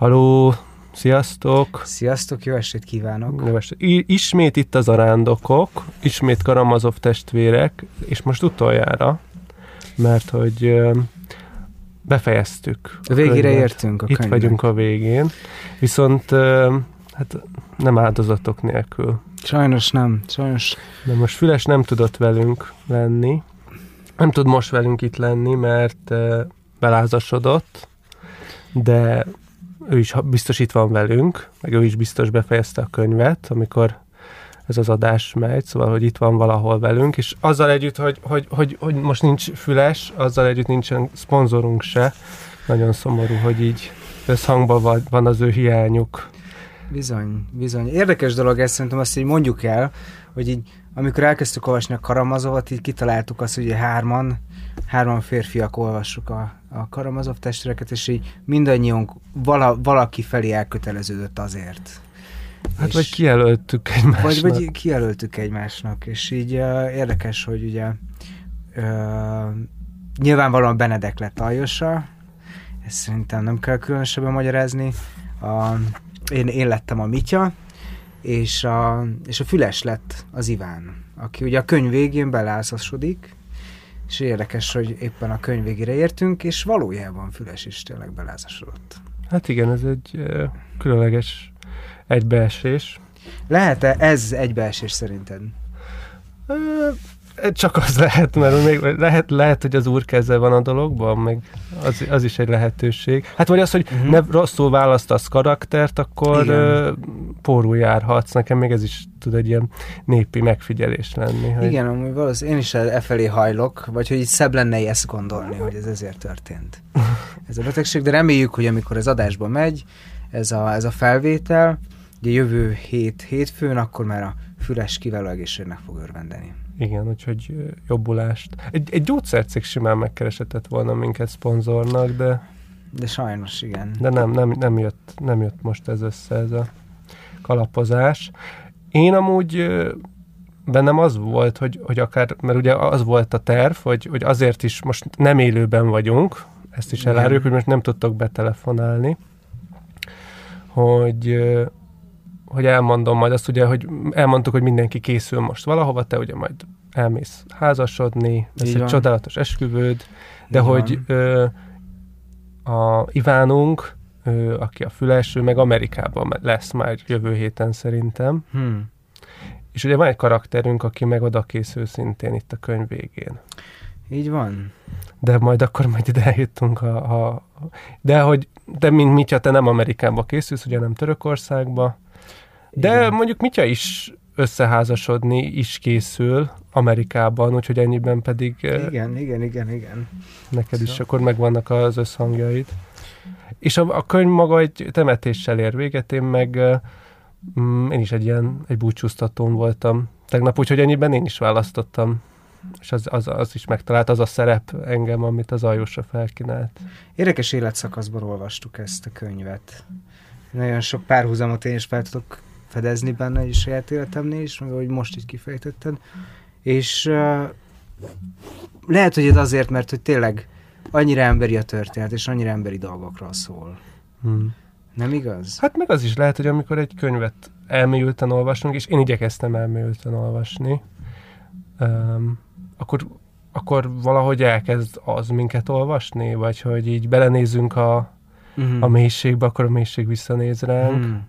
Haló, sziasztok! Sziasztok, jó estét kívánok! Jó estét. Ismét itt az arándokok, ismét Karamazov testvérek, és most utoljára, mert hogy befejeztük. A végére könyvet. értünk a Itt könyvnek. vagyunk a végén, viszont hát nem áldozatok nélkül. Sajnos nem, sajnos De most Füles nem tudott velünk lenni, nem tud most velünk itt lenni, mert belázasodott, de ő is biztos van velünk, meg ő is biztos befejezte a könyvet, amikor ez az adás megy, szóval, hogy itt van valahol velünk, és azzal együtt, hogy, hogy, hogy, hogy most nincs Füles, azzal együtt nincsen szponzorunk se, nagyon szomorú, hogy így összhangban van, az ő hiányuk. bizony, bizony. Érdekes dolog ez, szerintem azt így mondjuk el, hogy így amikor elkezdtük olvasni a Karamazovat, így kitaláltuk azt, hogy hárman, hárman férfiak olvassuk a, a Karamazov testvéreket, és így mindannyiunk vala, valaki felé elköteleződött azért. Hát És- vagy kijelöltük egymásnak. Vagy, vagy kijelöltük egymásnak, és így uh, érdekes, hogy ugye uh, nyilvánvalóan Benedek lett Aljosa, ezt szerintem nem kell különösebben magyarázni. A, én, én lettem a Mitya, és a, és a Füles lett az Iván, aki ugye a könyv végén belázasodik, és érdekes, hogy éppen a könyv végére értünk, és valójában Füles is tényleg belázasodott. Hát igen, ez egy különleges egybeesés. Lehet-e ez egybeesés szerinted? Csak az lehet, mert még lehet, lehet, hogy az úr keze van a dologban, meg az, az is egy lehetőség. Hát vagy az, hogy uh-huh. ne rosszul választasz karaktert, akkor Igen. pórul járhatsz. Nekem még ez is tud egy ilyen népi megfigyelés lenni. Hogy Igen, amúgy valószínűleg én is e felé hajlok, vagy hogy így szebb lenne ezt gondolni, hogy ez ezért történt. Ez a betegség, de reméljük, hogy amikor ez adásba megy, ez a, ez a felvétel, ugye jövő hét hétfőn, akkor már a füles kiváló egészségnek fog örvendeni. Igen, úgyhogy jobbulást. Egy, egy gyógyszercég simán megkeresetett volna minket szponzornak, de, De sajnos igen. de nem, nem, nem, jött, nem jött most ez össze, ez a kalapozás. Én amúgy bennem az volt, hogy, hogy akár, mert ugye az volt a terv, hogy, hogy azért is most nem élőben vagyunk, ezt is eláruljuk, hogy most nem tudtok betelefonálni, hogy, hogy elmondom majd azt ugye, hogy elmondtuk, hogy mindenki készül most valahova, te ugye majd elmész házasodni, lesz Így egy van. csodálatos esküvőd, de Így hogy van. ö, a Ivánunk, ö, aki a Füles, ő meg Amerikában lesz már jövő héten szerintem. Hmm. És ugye van egy karakterünk, aki meg oda készül szintén itt a könyv végén. Így van. De majd akkor majd ide eljutunk a, a de hogy, de mint Mitya, te nem Amerikába készülsz, ugye nem Törökországba. De Igen. mondjuk Mitya is összeházasodni is készül Amerikában, úgyhogy ennyiben pedig Igen, igen, igen, igen. neked is Szóval- akkor megvannak az összhangjaid. És a, a könyv maga egy temetéssel ér véget, én meg ö, mm, én is egy ilyen, egy búcsúztatón voltam tegnap, úgyhogy ennyiben én is választottam. És az, az, az is megtalált, az a szerep engem, amit az Ajósa felkínált. Érdekes életszakaszban olvastuk ezt a könyvet. Nagyon sok párhuzamot én is fel tudok fedezni benne, és saját életemnél is, meg ahogy most így kifejtetted. És uh, lehet, hogy ez azért, mert hogy tényleg annyira emberi a történet, és annyira emberi dolgokról szól. Hmm. Nem igaz? Hát meg az is lehet, hogy amikor egy könyvet elmélyülten olvasunk, és én igyekeztem elmélyülten olvasni, um, akkor, akkor valahogy elkezd az minket olvasni, vagy hogy így belenézünk a, Mhm. a mélységbe, akkor a mélység visszanéz ránk. Hmm.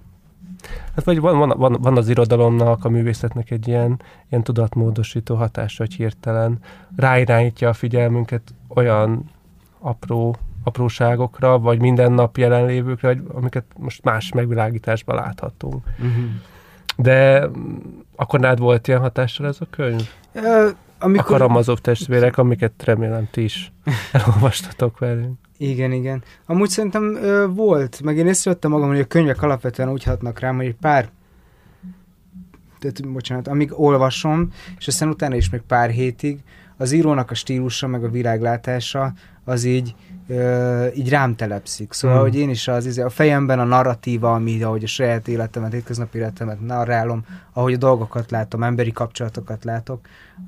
Hát vagy van, van, van, van az irodalomnak, a művészetnek egy ilyen, ilyen tudatmódosító hatása, hogy hirtelen ráirányítja a figyelmünket olyan apró, apróságokra, vagy minden nap jelenlévőkre, vagy amiket most más megvilágításban láthatunk. Mhm. De mm, akkor nád volt ilyen hatással ez a könyv? A amikor... Karamazov testvérek, amiket remélem ti is elolvastatok velünk. Igen, igen. Amúgy szerintem ö, volt, meg én észrevettem magam, hogy a könyvek alapvetően úgy hatnak rám, hogy egy pár tehát, bocsánat, amíg olvasom, és aztán utána is még pár hétig, az írónak a stílusa, meg a világlátása, az így, ö, így rám telepszik. Szóval, Hmm. hogy én is az, izé, a fejemben a narratíva, ami, ahogy a saját életemet, hétköznapi életemet narrálom, ahogy a dolgokat látom, emberi kapcsolatokat látok,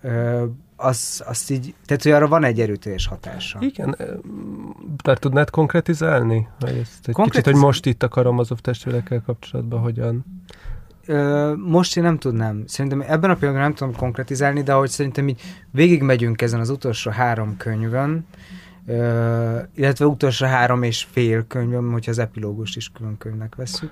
ö, az, azt így, tehát hogy arra van egy erőteljes hatása. Igen, mert tudnád konkretizálni? Hogy ezt egy Konkretiz- kicsit, hogy most itt a Karamazov testvérekkel kapcsolatban hogyan? Ö, most én nem tudnám. Szerintem ebben a pillanatban nem tudom konkretizálni, de ahogy szerintem így végigmegyünk ezen az utolsó három könyvön, ö, illetve utolsó három és fél könyvön, hogyha az epilógust is külön könyvnek veszük,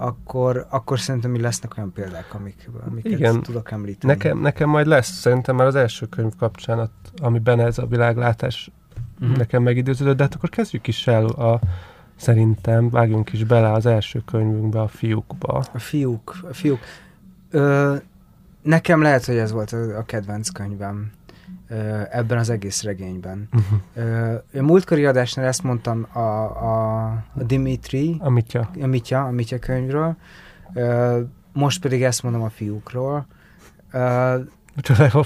akkor, akkor szerintem így lesznek olyan példák, amik, amiket Igen. tudok említeni. Nekem, nekem majd lesz, szerintem már az első könyv kapcsán, ott, amiben ez a világlátás Mhm. nekem megidőződött, de hát akkor kezdjük is el a, szerintem, vágjunk is bele az első könyvünkbe, a fiúkba. A fiúk, a fiúk. Ö, nekem lehet, hogy ez volt a, a kedvenc könyvem ebben az egész regényben. Ö, a múltkori adásnál ezt mondtam a, a, a Dimitri, A Mitya. a Mitya, a Mitya könyvről, most pedig ezt mondom a fiúkról.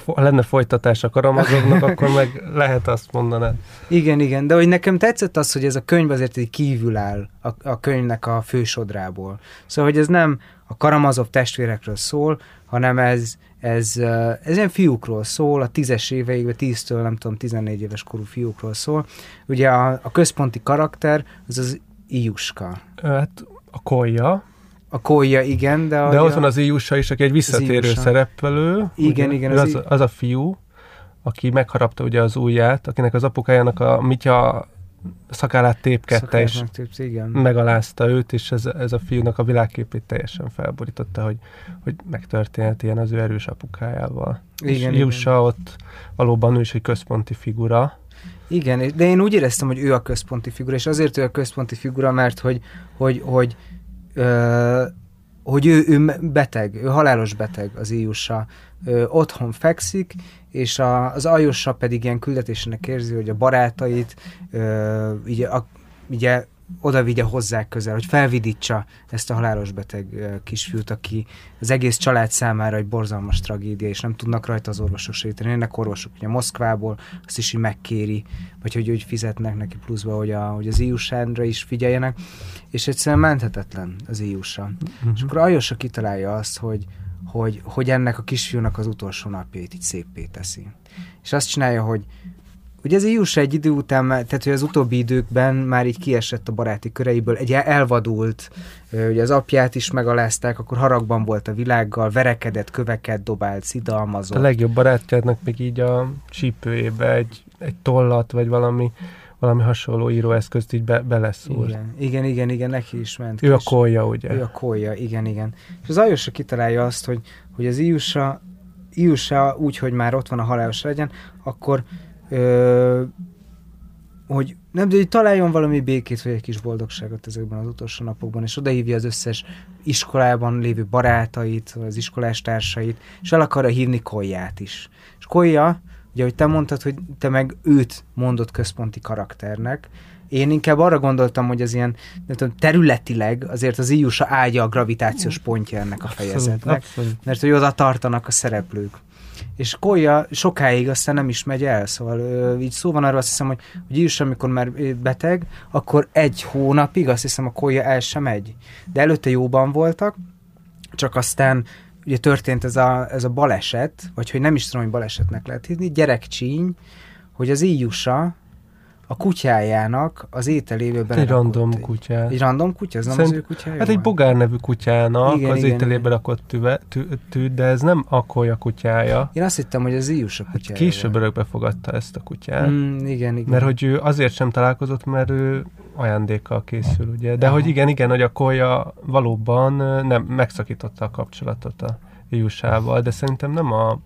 Ha lenne folytatás a Karamazovnak, akkor meg lehet azt mondanád. igen, igen, de hogy nekem tetszett az, hogy ez a könyv azért így kívül áll a, a könyvnek a fősodrából. Szóval, hogy ez nem a Karamazov testvérekről szól, hanem ez, ez, ez ilyen fiúkról szól, a tízes éveikben, tíztől nem tudom, 14 éves korú fiúkról szól. Ugye a, a központi karakter az az Iuska. Ö, Hát a Kolja, A Kolja, igen, de... de a, ott van az Iusa is, aki egy visszatérő szereplő. Igen, ugye? igen, az Az, az a fiú, aki megharapta ugye az ujját, akinek az apukájának a Mitya szakállát tépkedte, és tűnt, igen. megalázta őt, és ez, ez a fiúnak a világképét teljesen felborította, hogy, hogy megtörténhet ilyen az ő erős apukájával. Igen, és. Iusa ott valóban ő is egy központi figura. Igen, de én úgy éreztem, hogy ő a központi figura, és azért ő a központi figura, mert hogy, hogy, hogy, ö, hogy ő, ő beteg, ő halálos beteg az Iusa. Ö, otthon fekszik, és a, az Ajossa pedig ilyen küldetésének érzi, hogy a barátait ö, ugye, a, ugye oda vigye hozzá közel, hogy felvidítsa ezt a halálos beteg kisfiút, aki az egész család számára egy borzalmas tragédia, és nem tudnak rajta az orvosok segíteni. Ennek orvosok ugye Moszkvából, azt is így megkéri, vagy hogy úgy fizetnek neki pluszba, hogy, a, hogy az iusánra is figyeljenek, és egyszerűen menthetetlen az iusa. És akkor Ajosa kitalálja azt, hogy, hogy, hogy ennek a kisfiúnak az utolsó napjait így szépé teszi. És azt csinálja, hogy Ugye az Iusa egy idő után, tehát hogy az utóbbi időkben már így kiesett a baráti köreiből, egy elvadult, ugye az apját is megalázták, akkor haragban volt a világgal, verekedett, köveket dobált, A szidalmazott. legjobb barátjának még így a csípőjébe egy, egy tollat, vagy valami, valami hasonló íróeszközt így be, beleszúr. Igen, igen, igen, igen, neki is ment. Ő a kis- kolja, ugye? Ő a kolja, igen, igen. És az Ajosa kitalálja azt, hogy, hogy az Iusa, Iusa úgy, hogy már ott van a halálos legyen, akkor ö, hogy nem, de hogy találjon valami békét, vagy egy kis boldogságot ezekben az utolsó napokban, és odahívja az összes iskolában lévő barátait, az iskolás társait, és el akarja hívni Kolyát is. És Kolya, ugye, hogy te mondtad, hogy te meg őt mondott központi karakternek, én inkább arra gondoltam, hogy az ilyen nem tudom, területileg azért az Iusa ágya a gravitációs pontja ennek a fejezetnek abszolút. mert hogy oda tartanak a szereplők. És Kolya sokáig aztán nem is megy el, szóval ö, így szó van arról azt hiszem, hogy, hogy is, amikor már beteg, akkor egy hónapig azt hiszem a Kolya el sem megy. De előtte jóban voltak, csak aztán ugye történt ez a, ez a baleset, vagy hogy nem is tudom, hogy balesetnek lehet hívni, gyerekcsíny, hogy az íjusa a kutyájának az ételébe Egy belerakott random egy- kutya. Egy random kutya? Ez nem Szerint- az ő kutyája? Hát egy bogár nevű kutyának Igen, az igen, ételébe igen. rakott tüve, tű, tű, de ez nem a kolja kutyája. Én azt hittem, hogy az íjusa Hát kutyája. később volt. örökbe fogadta ezt a kutyát. Mm, igen, igen. Mert hogy ő azért sem találkozott, mert ő ajándékkal készül, ugye. De Aha. hogy igen, igen, hogy a kolya valóban nem megszakította a kapcsolatot a Jusával, de szerintem nem a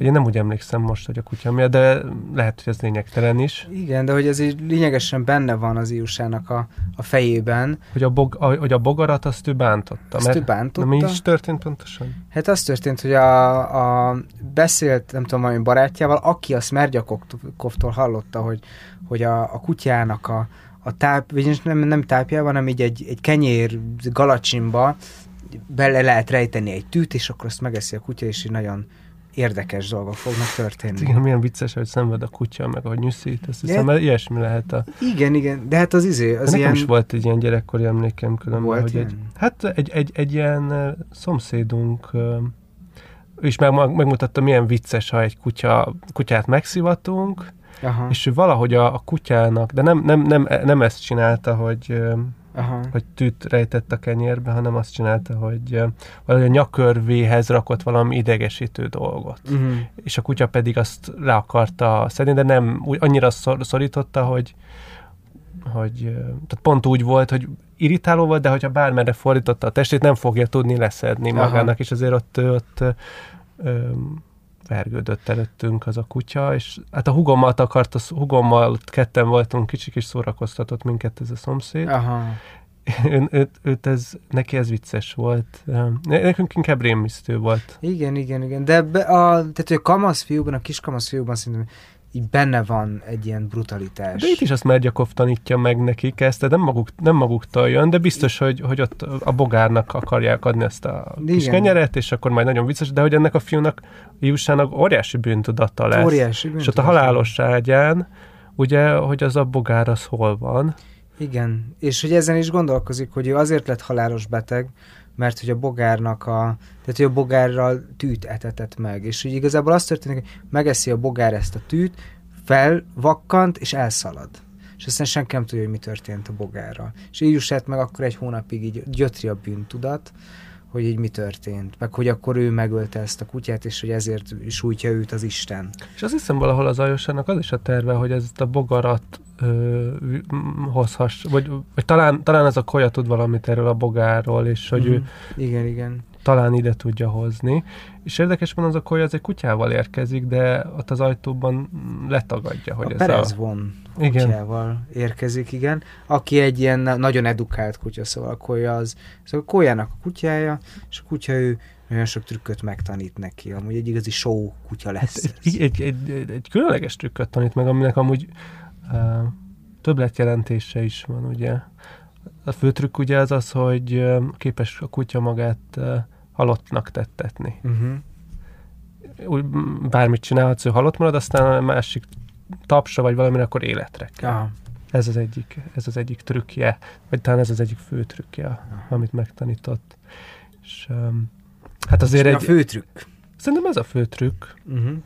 Ugye nem úgy emlékszem most, hogy a kutya miatt, de lehet, hogy ez lényegtelen is. Igen, de hogy ez így lényegesen benne van az Iusának a, a fejében. Hogy a, bog, a, hogy a bogarat azt ő bántotta. Azt ő bántotta. Na, mi is történt pontosan? Hát az történt, hogy a, a beszélt, nem tudom, valami barátjával, aki a Smergyakovtól hallotta, hogy, hogy a, a kutyának a, a táp, vagyis nem, nem tápjában, hanem így egy, egy kenyér galacsimba bele lehet rejteni egy tűt, és akkor azt megeszi a kutya, és így nagyon érdekes dolgok fognak történni. Igen, milyen vicces, hogy szenved a kutya, meg ahogy nyűszít, azt hiszem, Igen. ilyesmi lehet a... Igen, igen, de hát az izé, az nekem ilyen... is volt egy ilyen gyerekkori emlékem különben, Volt hogy egy, ilyen? hát egy, egy, egy ilyen szomszédunk is meg, megmutatta, milyen vicces, ha egy kutya, kutyát megszivatunk, Aha. és ő valahogy a, a kutyának, de nem, nem, nem, nem ezt csinálta, hogy, Aha. hogy tűt rejtett a kenyérbe, hanem azt csinálta, hogy valahogy a nyakörvéhez rakott valami idegesítő dolgot. Uh-huh. És a kutya pedig azt le akarta szedni, de nem úgy, annyira szor, szorította, hogy, hogy tehát pont úgy volt, hogy irritáló volt, de hogyha bármerre fordította a testét, nem fogja tudni leszedni Aha. magának, és azért ott, ott ö, vergődött előttünk az a kutya, és hát a hugommal akart, a hugommal ketten voltunk, kicsik, és szórakoztatott minket ez a szomszéd. Aha. Ő, őt, őt ez, neki ez vicces volt. Ne- Nekünk inkább rémisztő volt. Igen, igen, igen. De be, a, tehát, hogy a kamasz fiúban, a kis kamasz fiúban szerintem így benne van egy ilyen brutalitás. De itt is azt Mergyakov tanítja meg nekik ezt, de nem, maguk, nem maguktól jön, de biztos, hogy, hogy ott a bogárnak akarják adni ezt a kis Igen. kenyeret, és akkor majd nagyon vicces, de hogy ennek a fiúnak, Júsának óriási bűntudata lesz. Óriási és ott a halálos ágyán, ugye, hogy az a bogár az hol van. Igen, és hogy ezen is gondolkozik, hogy ő azért lett halálos beteg, mert hogy a bogárnak a, tehát hogy a bogárral tűt etetett meg, és hogy igazából az történik, hogy megeszi a bogár ezt a tűt, felvakkant és elszalad. És aztán senki nem tudja, hogy mi történt a bogárral. És így jussát meg akkor egy hónapig így gyötri a bűntudat, hogy így mi történt, meg hogy akkor ő megölte ezt a kutyát, és hogy ezért sújtja őt az Isten. És azt hiszem valahol az Ajosának az is a terve, hogy ezt a bogarat ö, hozhass, vagy, vagy talán, talán ez a kolya tud valamit erről a bogárról, és hogy ő Mhm. Igen, igen. Talán ide tudja hozni. És érdekes van az a kolya, az egy kutyával érkezik, de ott az ajtóban letagadja, hogy a ez Perez a... von Igen. kutyával érkezik, igen. Aki egy ilyen na- nagyon edukált kutya, szóval a kolya az, szóval a kolyának a kutyája, és a kutya ő nagyon sok trükköt megtanít neki. Amúgy egy igazi show kutya lesz. Hát egy, egy, egy, egy, egy különleges trükköt tanít meg, aminek amúgy uh, többletjelentése is van, ugye. A fő trükk ugye az az, hogy képes a kutya magát halottnak tettetni. Uh-huh. Úgy bármit csinálhatsz, ő halott marad, aztán a másik tapsa vagy valami, akkor életre kell. Aha. Ez az egyik, ez az egyik trükkje, vagy talán ez az egyik fő trükkje, amit megtanított. És um, hát azért egy, a fő trükk. szerintem ez a fő trükk. Uh-huh.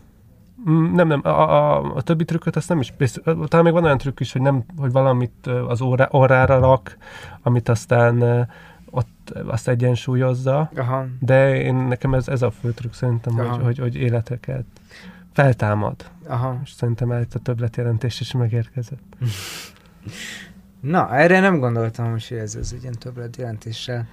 Nem, nem, a, a, a többi trükköt azt nem is. Talán még van olyan trükk is, hogy, nem, hogy valamit az órá, órára rak, amit aztán ott azt egyensúlyozza, Aha. de én nekem ez, ez a fő trükk szerintem, Aha. hogy, hogy, hogy életeket feltámad. Aha. És szerintem el itt a többletjelentés is megérkezett. Na, erre nem gondoltam, hogy ez, ez egy ilyen többlet jelentéssel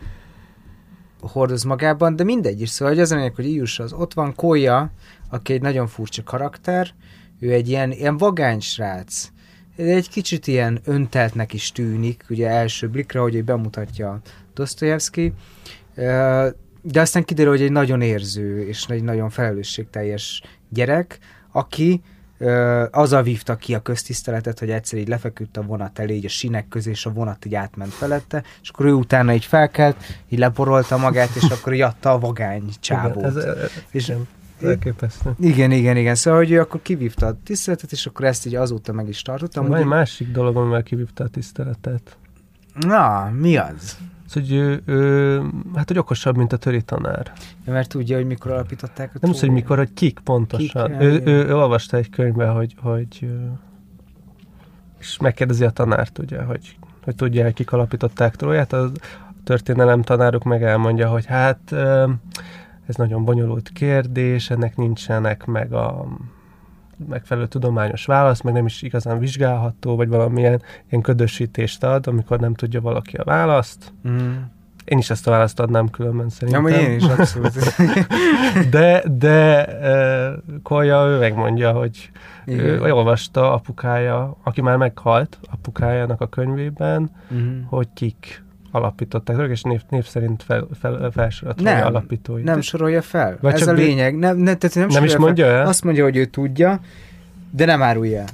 hordoz magában, de mindegy is. Szóval hogy az a lényeg, hogy Ius az ott van, Kolya, aki egy nagyon furcsa karakter, ő egy ilyen, ilyen vagány srác, egy kicsit ilyen önteltnek is tűnik, ugye első blikre, hogy bemutatja Dostoyevsky, de aztán kiderül, hogy egy nagyon érző és egy nagyon felelősségteljes gyerek, aki ö, azzal vívta ki a köztiszteletet, hogy egyszer így lefeküdt a vonat elé, így a sinek közé, és a vonat így átment felette, és akkor ő utána így felkelt, így leporolta magát, és akkor így adta a vagány csábót. Igen, ez, ez, És- igen, elképesztő. Igen, igen, igen. Szóval, hogy ő akkor kivívta a tiszteletet, és akkor ezt így azóta meg is tartottam. Van egy másik dolog, amivel kivívta a tiszteletet. Na, mi az? Az, hogy ő, ő, hát, hogy okosabb, mint a töri tanár. Ja, mert tudja, hogy mikor alapították a Nem az, hogy mikor, hogy kik pontosan. Kik, ő, ja, ő, ő, olvasta egy könyvben, hogy, hogy és megkérdezi a tanárt, ugye, hogy, hogy tudja, kik alapították Tróját. A történelem tanáruk meg elmondja, hogy hát ez nagyon bonyolult kérdés, ennek nincsenek meg a megfelelő tudományos válasz, meg nem is igazán vizsgálható, vagy valamilyen ilyen ködösítést ad, amikor nem tudja valaki a választ. Mm. Én is ezt a választ adnám különben szerintem. vagy én is, abszolút. De, de uh, Kolja ő megmondja, hogy ő olvasta apukája, aki már meghalt, apukájának a könyvében, Mhm. hogy kik alapították, ők, és név, név szerint fel, fel, felsorolt Nem, alapítói. Nem sorolja fel. Vagy Ez a lényeg. Nem, nem, tehát nem, nem is mondja fel. el? Azt mondja, hogy ő tudja, de nem árulja el.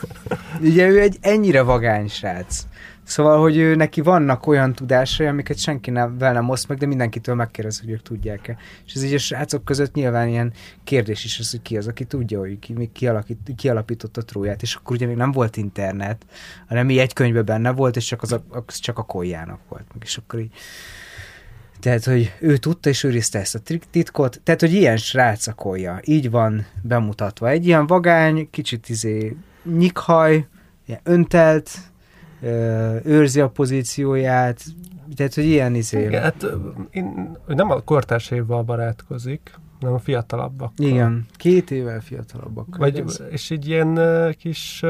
Ugye ő egy ennyire vagány srác. Szóval, hogy ő neki vannak olyan tudásai, amiket senki nem, vel nem oszt meg, de mindenkitől megkérdez, hogy ők tudják-e. És ez így a srácok között nyilván ilyen kérdés is az, hogy ki az, aki tudja, hogy ki, mi kialakít, kialapította Tróját, és akkor ugye még nem volt internet, hanem így egy könyvben benne volt, és csak, az a, az csak a koljának volt és akkor így Tehát, hogy ő tudta és őrizte ezt a titkot, tehát, hogy ilyen srácakolja, így van bemutatva. Egy ilyen vagány, kicsit izé nyikhaj, ilyen öntelt, őrzi a pozícióját, tehát, hogy ilyen izé. Igen, hát én, nem a kortársaival barátkozik, hanem a fiatalabbak. Igen, két évvel fiatalabbak. Vagy, ez... és így ilyen kis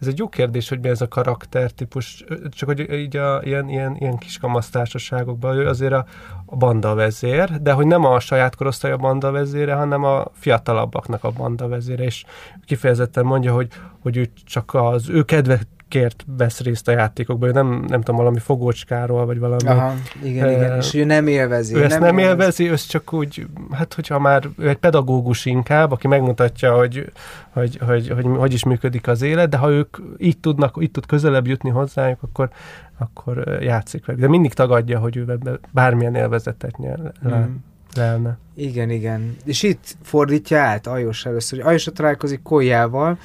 ez egy jó kérdés, hogy mi ez a karaktertípus, csak hogy így a, ilyen, ilyen, ilyen kis kamasztársaságokban ő azért a, a banda vezér, de hogy nem a saját korosztály a banda vezére, hanem a fiatalabbaknak a banda vezére, és kifejezetten mondja, hogy, hogy ő csak az ő kedve, kért vesz részt a játékokban, ő nem, nem tudom, valami fogócskáról, vagy valami. Aha, igen, uh, igen, és ő nem élvezi. Ő ezt nem, nem élvezi, ő csak úgy, hát hogyha már ő egy pedagógus inkább, aki megmutatja, hogy hogy, hogy, hogy, hogy is működik az élet, de ha ők így tudnak, így tud közelebb jutni hozzájuk, akkor, akkor játszik velük. De mindig tagadja, hogy ő bármilyen élvezetet nyer. Mm. Lelne. Igen, igen. És itt fordítja át Ajos először, hogy Ajos találkozik Kolyával,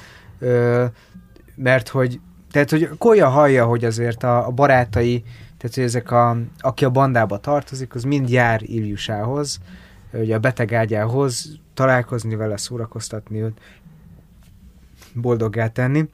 mert hogy tehát, hogy Kolya hallja, hogy azért a, a barátai, tehát, hogy ezek a, aki a bandába tartozik, az mind jár Iljusához, ugye a beteg ágyához, találkozni vele, szórakoztatni őt, boldoggá tenni.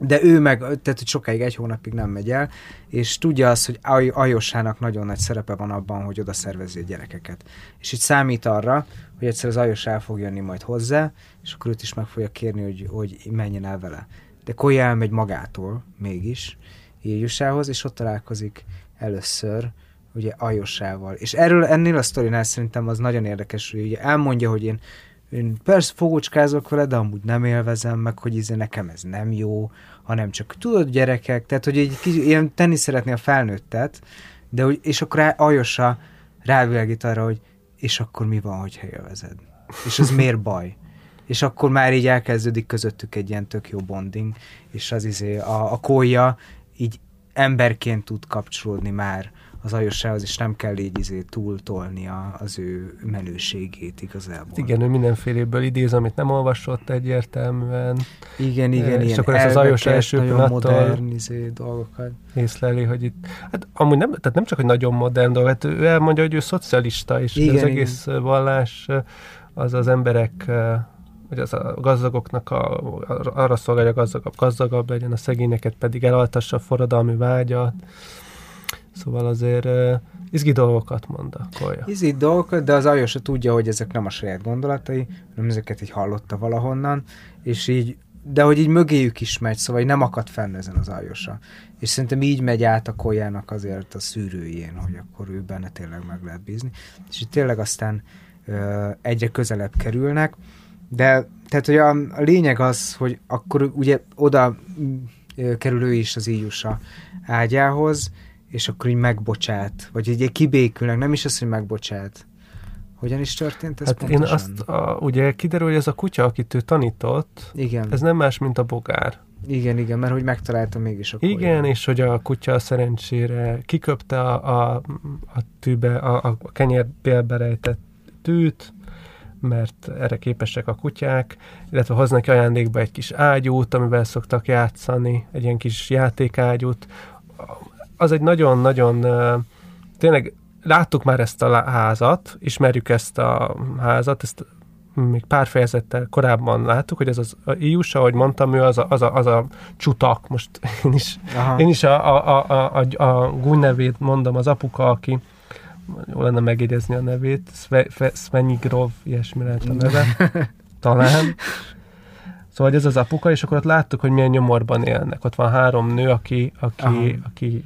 De ő meg, tehát hogy sokáig, egy hónapig nem megy el, és tudja azt, hogy Ajosának nagyon nagy szerepe van abban, hogy oda szervezi a gyerekeket. És itt számít arra, hogy egyszer az Ajos el fog jönni majd hozzá, és akkor őt is meg fogja kérni, hogy, hogy menjen el vele de Koya elmegy magától mégis Jéjusához, és ott találkozik először ugye Ajosával. És erről ennél a sztorinál szerintem az nagyon érdekes, hogy ugye elmondja, hogy én, én persze fogócskázok vele, de amúgy nem élvezem, meg hogy izé nekem ez nem jó, hanem csak tudod gyerekek, tehát hogy egy kicsit ilyen tenni szeretné a felnőttet, de hogy, és akkor Ajosa rávilágít arra, hogy és akkor mi van, hogyha élvezed? És ez miért baj? És akkor már így elkezdődik közöttük egy ilyen tök jó bonding, és az izé, a, a kólya így emberként tud kapcsolódni már az ajossához, és nem kell így izé túltolnia az ő menőségét igazából. Igen, ő mindenféléből idéz, amit nem olvasott egyértelműen. Igen, igen, és akkor ezt az ajos első nagyon modern izé, dolgokat. Észleli, hogy itt, hát amúgy nem, tehát nem csak, hogy nagyon modern dolog, hát ő elmondja, hogy ő szocialista, és igen, az igen. egész vallás az az emberek hogy az a gazdagoknak a, arra szolgálja a gazdagabb, gazdagabb legyen, a szegényeket pedig elaltassa a forradalmi vágyat. Szóval azért uh, izgi dolgokat mond a kolya. Izgi dolgokat, de az Ajosa tudja, hogy ezek nem a saját gondolatai, hanem ezeket így hallotta valahonnan, és így, de hogy így mögéjük is megy, szóval nem akad fenn ezen az Ajosa. És szerintem így megy át a kolyának azért a szűrőjén, hogy akkor ő benne tényleg meg lehet bízni. És így tényleg aztán uh, egyre közelebb kerülnek, de tehát, hogy a, a lényeg az, hogy akkor ugye oda kerül ő is az íjusa ágyához, és akkor így megbocsát, vagy egy kibékülnek, nem is az, hogy megbocsát. Hogyan is történt ez hát pontosan? én azt, a, ugye kiderül, hogy ez a kutya, akit ő tanított, igen. ez nem más, mint a bogár. Igen, igen, mert hogy megtalálta mégis a Igen, kolyán. és hogy a kutya szerencsére kiköpte a, a, a tűbe, a, a kenyérbélbe rejtett tűt, mert erre képesek a kutyák, illetve hoznak ajándékba egy kis ágyút, amivel szoktak játszani, egy ilyen kis játékágyút. Az egy nagyon-nagyon, tényleg láttuk már ezt a házat, ismerjük ezt a házat, ezt még pár fejezettel korábban láttuk, hogy ez az Ius, ahogy mondtam, ő az a, az a, az a csutak, most én is, én is a, a, a, a, a Gun nevét mondom, az apuka, aki jó lenne megjegyezni a nevét, Svenigrov, ilyesmi lehet a neve, talán. Szóval ez az apuka, és akkor ott láttuk, hogy milyen nyomorban élnek. Ott van három nő, aki, aki, aki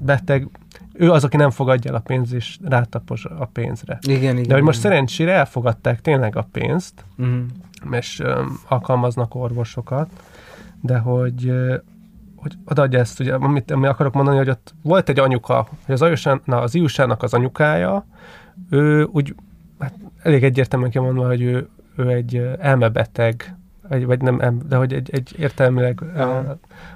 beteg, ő az, aki nem fogadja el a pénzt, és rátapos a pénzre. Igen, igen. De hogy most szerencsére elfogadták tényleg a pénzt, uh-huh. és um, alkalmaznak orvosokat, de hogy hogy odaadja ezt, ugye, amit, amit akarok mondani, hogy ott volt egy anyuka, hogy az, Ajusán, na, az Iusának az anyukája, ő úgy hát elég egyértelműen kimondva, hogy ő, ő egy elmebeteg, vagy, vagy nem, de hogy egy, egy értelmileg uh,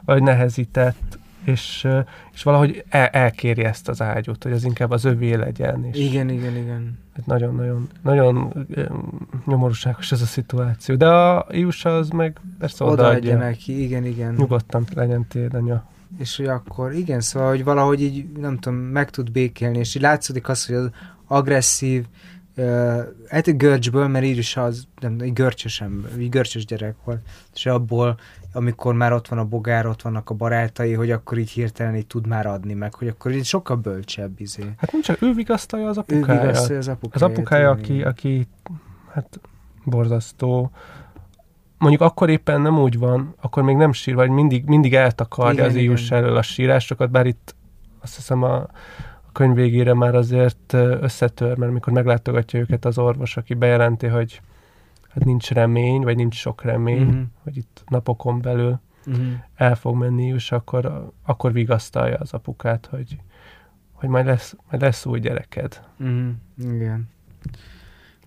vagy nehezített és, és valahogy el, elkéri ezt az ágyút, hogy az inkább az övé legyen. És igen, igen, igen. Nagyon-nagyon nagyon nyomorúságos ez a szituáció. De a Iusa az meg persze odaadja. Odaadja neki, igen, igen. Nyugodtan legyen tiéd, anya. és hogy akkor igen, szóval, hogy valahogy így, nem tudom, meg tud békélni, és így látszódik az, hogy az agresszív, hát egy görcsből, mert így is az, nem, egy görcsös, ember, egy görcsös gyerek volt, és abból, amikor már ott van a bogár, ott vannak a barátai, hogy akkor így hirtelen így tud már adni meg, hogy akkor így sokkal bölcsebb izé. Hát nem csak ő vigasztalja az Ő apukáját. vigasztalja az apukáját. Az apukája, aki, aki hát borzasztó. Mondjuk akkor éppen nem úgy van, akkor még nem sír, vagy mindig, mindig eltakarja Igen, az igen. elől a sírásokat, bár itt azt hiszem a könyv végére már azért összetör, mert mikor meglátogatja őket az orvos, aki bejelenti, hogy hát nincs remény, vagy nincs sok remény, Mhm. hogy itt napokon belül Mhm. el fog menni íjus, akkor, akkor vigasztalja az apukát, hogy, hogy majd lesz, majd lesz új gyereked. Mhm. Igen.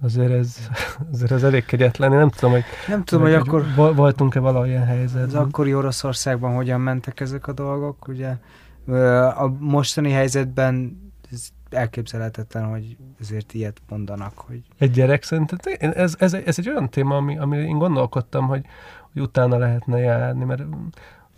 Azért ez, azért ez elég kegyetlen. Én nem tudom, hogy, Nem tudom, hogy akkor vo- voltunk-e valahol az helyzetben. akkori Oroszországban hogyan mentek ezek a dolgok, ugye a mostani helyzetben ez elképzelhetetlen, hogy ezért ilyet mondanak, hogy Egy gyerek szerintem, ez, ez, ez egy olyan téma, ami, ami én gondolkodtam, hogy, hogy utána lehetne járni, mert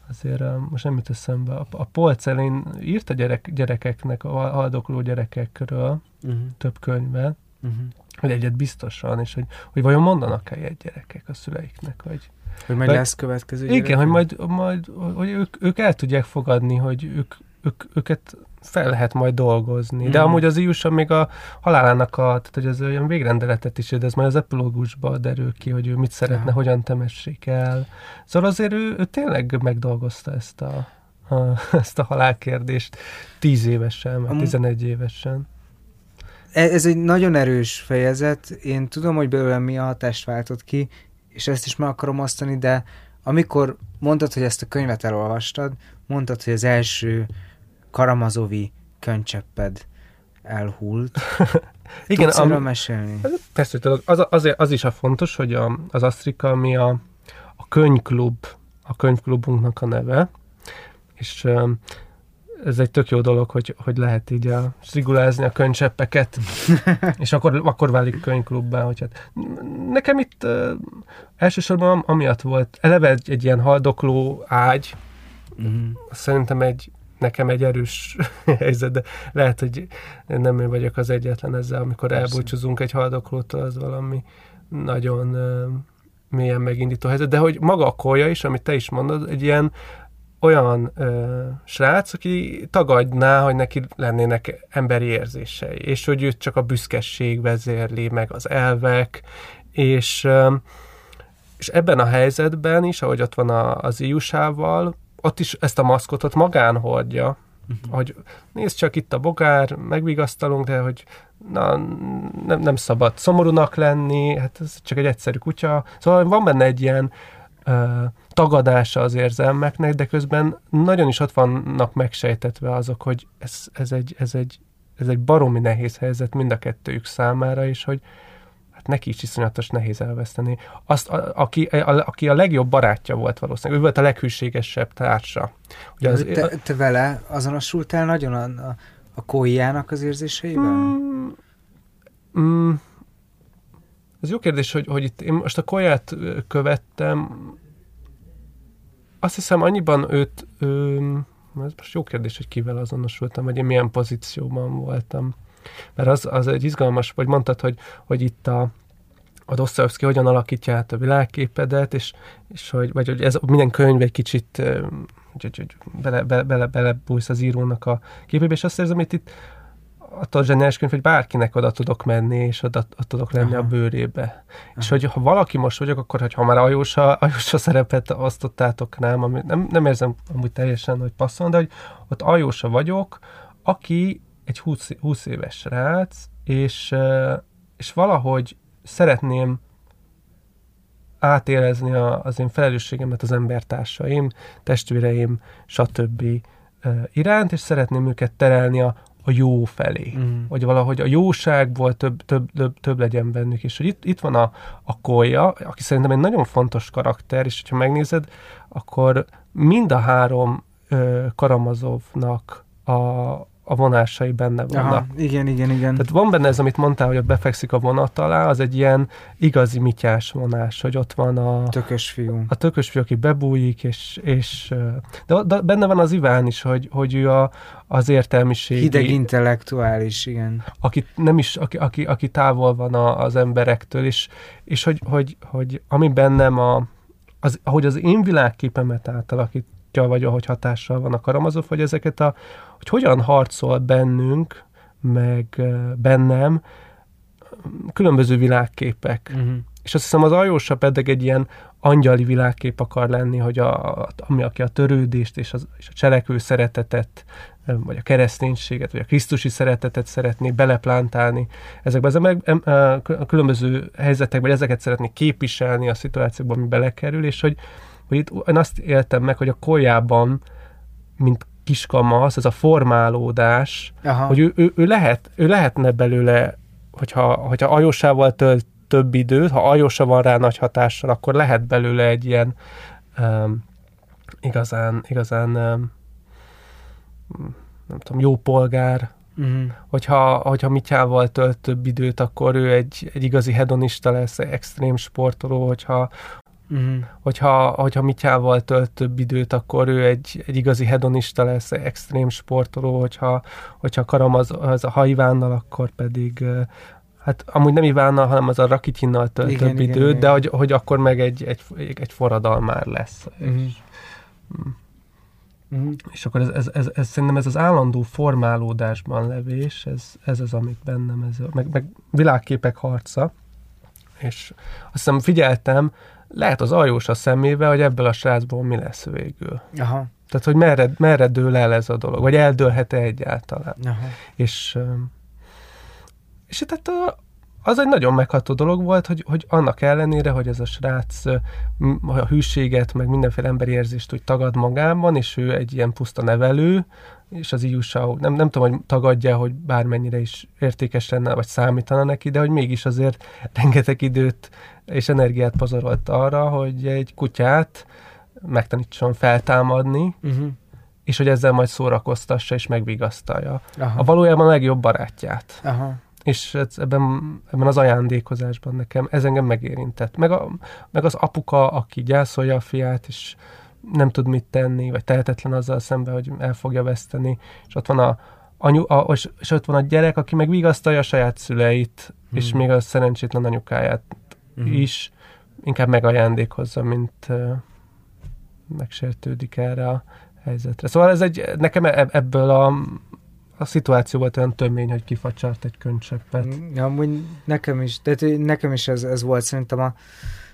azért most nem jut eszembe. A, a polc elén írt a gyerek, gyerekeknek, a haldokló gyerekekről uh-huh. több könyvet, Uh-huh. hogy egyet biztosan, és hogy, hogy vajon mondanak-e ilyet gyerekek a szüleiknek, hogy hogy majd lesz következő Igen, gyerek? hogy majd, majd hogy ők, ők el tudják fogadni, hogy ők, ők, őket fel lehet majd dolgozni. De Mhm. amúgy az íjusa még a halálának a, tehát hogy az olyan végrendeletet is, de ez majd az epilógusban derül ki, hogy ő mit szeretne, Ja. hogyan temessék el. Szóval azért ő, ő tényleg megdolgozta ezt a, a, ezt a halálkérdést tíz évesen, vagy Amú- tizenegy évesen. E- Ez egy nagyon erős fejezet, én tudom, hogy belőlem mi a hatást váltott ki, és ezt is meg akarom osztani, de amikor mondtad, hogy ezt a könyvet elolvastad, mondtad, hogy az első Karamazovi könycsepped elhult. Igen, Tudsz erről mesélni? Persze, hogy tudok. Az, az, az is a fontos, hogy a, az Asztrika, ami a, a könyvklub, a könyvklubunknak a neve, és ez egy tök jó dolog, hogy, hogy lehet így a, strigulázni a könycseppeket, és akkor, akkor válik könyvklubbá, hogy hát nekem itt uh, elsősorban am- amiatt volt, eleve egy, egy ilyen haldokló ágy, Uh-huh. szerintem egy, nekem egy erős helyzet, de lehet, hogy nem én vagyok az egyetlen ezzel, amikor Persze. elbúcsúzunk egy haldoklótól, az valami nagyon uh, mélyen megindító helyzet, de hogy maga a kolja is, amit te is mondod, egy ilyen olyan ö, srác, aki tagadná, hogy neki lennének emberi érzései, és hogy őt csak a büszkeség vezérli, meg az elvek, és, ö, és ebben a helyzetben is, ahogy ott van a, az iusával, ott is ezt a maszkotot magán hordja, uh-huh. hogy nézd csak itt a bogár, megvigasztalunk, de hogy na, nem, nem szabad szomorúnak lenni, hát ez csak egy egyszerű kutya. Szóval van benne egy ilyen tagadása az érzelmeknek, de közben nagyon is ott vannak megsejtetve azok, hogy ez, ez, egy, ez, egy, ez egy baromi nehéz helyzet mind a kettőjük számára, és hogy hát neki is iszonyatos nehéz elveszteni. Azt, a, aki, a, aki a legjobb barátja volt valószínűleg, ő volt a leghűségesebb társa. Ugye az, te, te vele azonosultál nagyon a, a, a kóiának az érzéseivel? Mm, mm, ez jó kérdés, hogy, hogy itt én most a kolyát ö, követtem. Azt hiszem, annyiban őt, ö, ez most jó kérdés, hogy kivel azonosultam, vagy én milyen pozícióban voltam. Mert az, az egy izgalmas, vagy mondtad, hogy, hogy itt a, a Dostoyevsky hogyan alakítja át a világképedet, és, és hogy, vagy hogy ez minden könyv egy kicsit hogy, hogy, hogy bele, bele, bele, belebújsz az írónak a képébe, és azt érzem, hogy itt attól zseniális könyv, hogy bárkinek oda tudok menni, és oda, oda tudok lenni Aha. a bőrébe. Aha. És hogy ha valaki most vagyok, akkor hogy ha már Ajósa, Ajósa szerepet osztottátok rám, ami nem, nem érzem amúgy teljesen, hogy passzol, de hogy ott Ajósa vagyok, aki egy 20, 20 éves srác, és, és valahogy szeretném átérezni a, az én felelősségemet az embertársaim, testvéreim, stb. iránt, és szeretném őket terelni a, a jó felé. Mm. Hogy valahogy a jóságból több, több, több, több legyen bennük, és hogy itt, itt van a, a kolja, aki szerintem egy nagyon fontos karakter, és hogyha megnézed, akkor mind a három ö, Karamazovnak a, a vonásai benne vannak. Aha, igen, igen, igen. Tehát van benne ez, amit mondtál, hogy ott befekszik a vonat alá, az egy ilyen igazi mityás vonás, hogy ott van a... Tökös fiú. A tökös fiú, aki bebújik, és, és de, de benne van az Iván is, hogy, hogy ő a, az értelmiség. Hideg intellektuális, igen. Aki nem is, aki, aki, aki távol van a, az emberektől, és, és hogy, hogy, hogy ami bennem a, az, ahogy az én világképemet átalakítja, vagy ahogy hatással van a Karamazov, hogy ezeket a, hogy hogyan harcol bennünk, meg bennem különböző világképek. Uh-huh. És azt hiszem az Ajósa pedig egy ilyen angyali világkép akar lenni, hogy a, ami aki a törődést és, az, és a cselekvő szeretetet, vagy a kereszténységet, vagy a krisztusi szeretetet szeretné beleplántálni ezekbe. Ez meg a különböző helyzetekben, ezeket szeretné képviselni a szituációkban, ami belekerül, és hogy, hogy itt én azt éltem meg, hogy a kolyában, mint kiskamasz, ez a formálódás, Aha. hogy ő, ő, ő, lehet, ő lehetne belőle, hogyha, hogyha ajósával tölt több időt, ha ajósa van rá nagy hatással, akkor lehet belőle egy ilyen um, igazán, igazán um, nem tudom, jó polgár, Uh-huh. Hogyha, hogyha Mityával tölt több időt, akkor ő egy, egy igazi hedonista lesz, egy extrém sportoló, hogyha, Uh-huh. Hogyha, hogyha Mityával tölt több időt, akkor ő egy, egy igazi hedonista lesz, egy extrém sportoló, hogyha, hogyha Karam az, az a Haivánnal, akkor pedig hát amúgy nem Ivánnal, hanem az a Rakitinnal tölt igen, több igen, időt, igen. de hogy, hogy akkor meg egy, egy, egy forradalmár lesz. Uh-huh. És, Uh-huh. És akkor ez, ez, ez, ez, szerintem ez az állandó formálódásban levés, ez, ez az, amit bennem, ez, meg, meg világképek harca, és azt hiszem figyeltem, lehet az ajós a szemébe, hogy ebből a srácból mi lesz végül. Aha. Tehát, hogy merre, merre dől el ez a dolog, vagy eldőlhet-e egyáltalán. Aha. És, és tehát a, az egy nagyon megható dolog volt, hogy, hogy annak ellenére, hogy ez a srác a hűséget, meg mindenféle emberi érzést úgy tagad magában, és ő egy ilyen puszta nevelő, és az IUSA nem, nem tudom, hogy tagadja, hogy bármennyire is értékes lenne, vagy számítana neki, de hogy mégis azért rengeteg időt és energiát pazarolt arra, hogy egy kutyát megtanítson feltámadni, uh-huh. és hogy ezzel majd szórakoztassa és megvigasztalja. Aha. A valójában a legjobb barátját. Aha. És ebben, ebben az ajándékozásban nekem ez engem megérintett. Meg, a, meg az apuka, aki gyászolja a fiát, és nem tud mit tenni, vagy tehetetlen azzal szemben, hogy el fogja veszteni, és ott van a, anyu, a, és, és ott van a gyerek, aki meg vigasztalja a saját szüleit, hmm. és még a szerencsétlen anyukáját hmm. is inkább megajándékozza, mint megsértődik erre a helyzetre. Szóval ez egy, nekem e, ebből a, a szituáció volt olyan tömény, hogy kifacsart egy könycseppet. Ja, amúgy nekem is, tehát nekem is ez, ez volt szerintem a,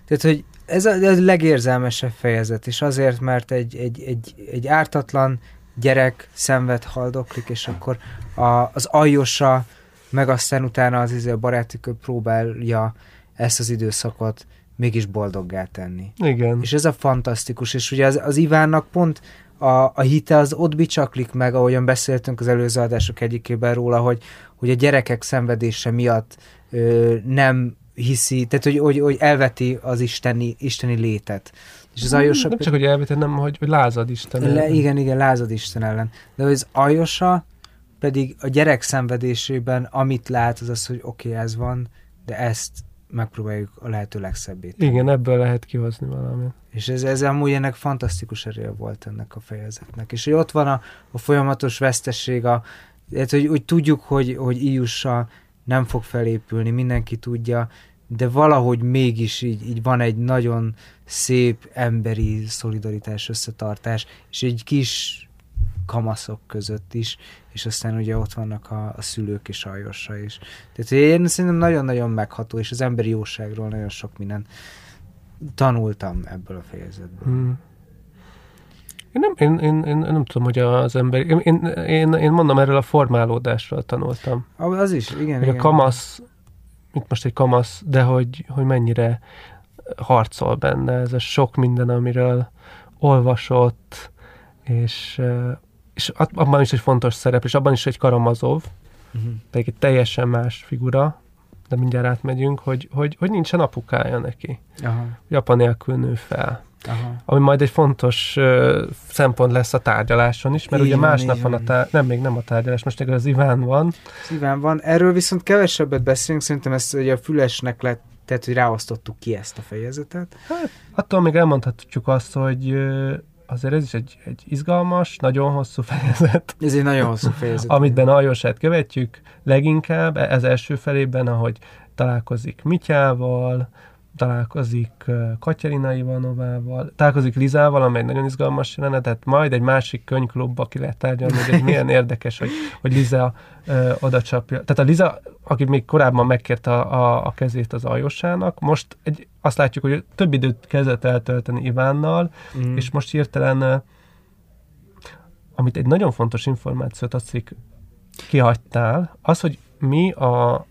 tehát, hogy ez a, a legérzelmesebb fejezet, és azért, mert egy, egy, egy, egy ártatlan gyerek szenved, haldoklik, és akkor a, az aljosa, meg aztán utána az izé a barátjuk próbálja ezt az időszakot mégis boldoggá tenni. Igen. És ez a fantasztikus, és ugye az, az Ivánnak pont a, a hite az ott bicsaklik meg, ahogyan beszéltünk az előző adások egyikében róla, hogy, hogy a gyerekek szenvedése miatt ö, nem hiszi, tehát hogy, hogy, hogy elveti az isteni, isteni létet. És az Aljosa... Nem csak, hogy elveti, nem, hogy, hogy lázad Isten ellen. Le, igen, igen, lázad Isten ellen. De az Aljosa pedig a gyerek szenvedésében, amit lát, az az, hogy oké, okay, ez van, de ezt megpróbáljuk a lehető legszebbé tenni. Igen, ebből lehet kihozni valamit. És ez, ez amúgy ennek fantasztikus eréje volt ennek a fejezetnek. És hogy ott van a, a folyamatos vesztesség, a, hogy, hogy tudjuk, hogy, hogy Iussal nem fog felépülni, mindenki tudja, de valahogy mégis így, így van egy nagyon szép emberi szolidaritás, összetartás, és egy kis kamaszok között is, és aztán ugye ott vannak a, a szülők és Ajossa is. Tehát én szerintem nagyon-nagyon megható, és az emberi jóságról nagyon sok minden tanultam ebből a fejezetből. Hmm. Én nem, én, én, én nem tudom, hogy az ember... Én, én, én, én mondom, erről a formálódásról tanultam. Az is, igen. Hogy igen. a kamasz, mint most egy kamasz, de hogy, hogy mennyire harcol benne ez a sok minden, amiről olvasott, és, és abban is egy fontos szerep, és abban is egy Karamazov, uh-huh. pedig egy teljesen más figura, de mindjárt átmegyünk, hogy, hogy, hogy nincsen apukája neki. Aha. Hogy apa nélkül nő fel. Aha. ami majd egy fontos uh, szempont lesz a tárgyaláson is, mert Így ugye másnap van a tár- nem, még nem a tárgyalás, most az Iván van. Szívem van. Erről viszont kevesebbet beszélünk, szerintem ezt ugye a fülesnek lett, tehát hogy ráosztottuk ki ezt a fejezetet. Attól még elmondhatjuk azt, hogy azért ez is egy, egy izgalmas, nagyon hosszú fejezet, Ez egy nagyon hosszú fejezet. amitben Aljosát követjük leginkább, e- ez első felében, ahogy találkozik Mityával, találkozik ö, Katyarina Ivanovával, találkozik Lizával, amely egy nagyon izgalmas jelenet, tehát majd egy másik könyvklubba ki lehet tárgyalni, hogy ez milyen érdekes, hogy, hogy Liza ö, oda csapja. Tehát a Liza, aki még korábban megkérte a, a, a kezét az Aljosának, most egy, azt látjuk, hogy több időt kezdett eltölteni Ivánnal, Mm. és most hirtelen, ö, amit egy nagyon fontos információt azt hiszik, kihagytál, az, hogy mi a,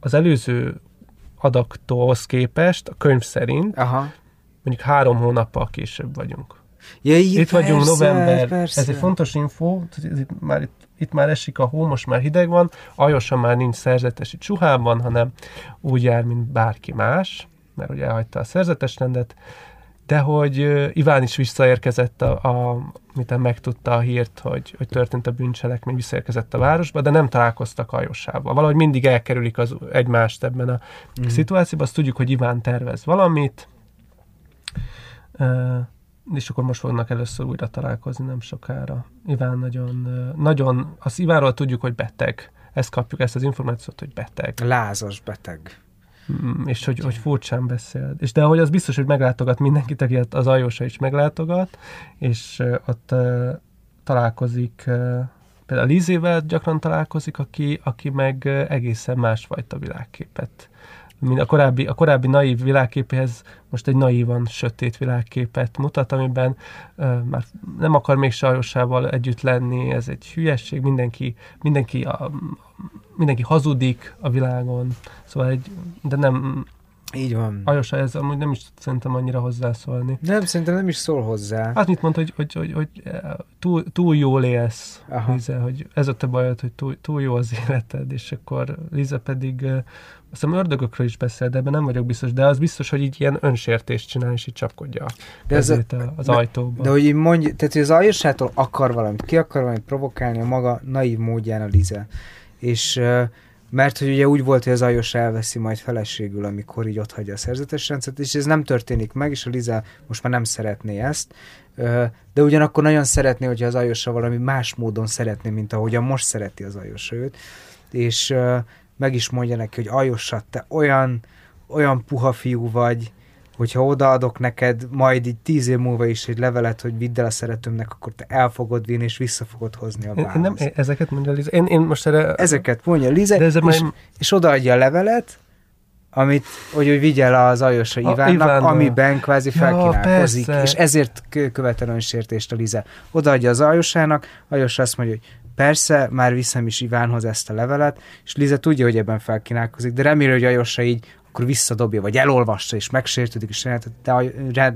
az előző adaktól képest a könyv szerint Aha. mondjuk három hónappal később vagyunk. Ja, így, Itt vagyunk persze, november, persze. ez egy fontos info, ez itt már, itt, itt már esik a hó, most már hideg van, Ajosa már nincs szerzetesi csuhában, hanem úgy jár, mint bárki más, mert ugye elhagyta a szerzetes rendet, de hogy Iván is visszaérkezett, a, a, miten megtudta a hírt, hogy, hogy történt a bűncselekmény, visszaérkezett a városba, de nem találkoztak Ajosával. Valahogy mindig elkerülik az egymást ebben a Mhm. szituációban. Azt tudjuk, hogy Iván tervez valamit, és akkor most fognak először újra találkozni nem sokára. Iván nagyon, nagyon, az Ivánról tudjuk, hogy beteg. Ezt kapjuk, ezt az információt, hogy beteg. Lázas beteg. Mm, és hogy, hogy furcsán beszél. És de hogy az biztos, hogy meglátogat mindenkit, aki az Ajósa is meglátogat, és ott uh, találkozik, uh, például Lizével gyakran találkozik, aki, aki meg egészen másfajta világképet. Mint a korábbi, a korábbi naív világképéhez most egy naívan sötét világképet mutat, amiben uh, már nem akar még Sajosával együtt lenni, ez egy hülyesség, mindenki, mindenki, a, mindenki hazudik a világon, szóval egy, de nem, Így van. Ajosa ez amúgy nem is szerintem annyira hozzászólni. Nem, szerintem nem is szól hozzá. Hát mit mondta, hogy, hogy, hogy, hogy eh, túl, túl jól élsz, Aha. Lize, hogy ez a te bajod, hogy túl, túl jó az életed, és akkor Lize pedig eh, azt hiszem ördögökről is beszél, de ebben nem vagyok biztos, de az biztos, hogy így ilyen önsértést csinál, és így csapkodja De ez a- az de- ajtóba. De hogy így mondja, tehát hogy az Aljosától akar valamit, ki akar valamit provokálni a maga naív módján a Lize. És ö, mert hogy ugye úgy volt, hogy az Ajos elveszi majd feleségül, amikor így ott hagyja a szerzetes rendszert, és ez nem történik meg, és a Liza most már nem szeretné ezt, de ugyanakkor nagyon szeretné, hogyha az Ajosa valami más módon szeretné, mint ahogyan most szereti az Ajosa őt, és meg is mondja neki, hogy Ajosa, te olyan, olyan puha fiú vagy, hogyha odaadok neked majd így tíz év múlva is egy levelet, hogy vidd el a szeretőmnek, akkor te el fogod vinni, és vissza fogod hozni a én nem, ezeket mondja Lize. Én, én most erre... Ezeket mondja Lize, de ezzel és, már és odaadja a levelet, amit, hogy, hogy vigye el az Ajosa A- Ivánnak, Ivánnak. amiben kvázi Ja, felkínálkozik, persze. és ezért kö- követel önsértést a Lize. Odaadja az Ajosának, Ajosa azt mondja, hogy persze, már viszem is Ivánhoz ezt a levelet, és Lize tudja, hogy ebben felkínálkozik, de reméli, hogy Ajosa így akkor visszadobja, vagy elolvassa, és megsértődik, és jelentet, de a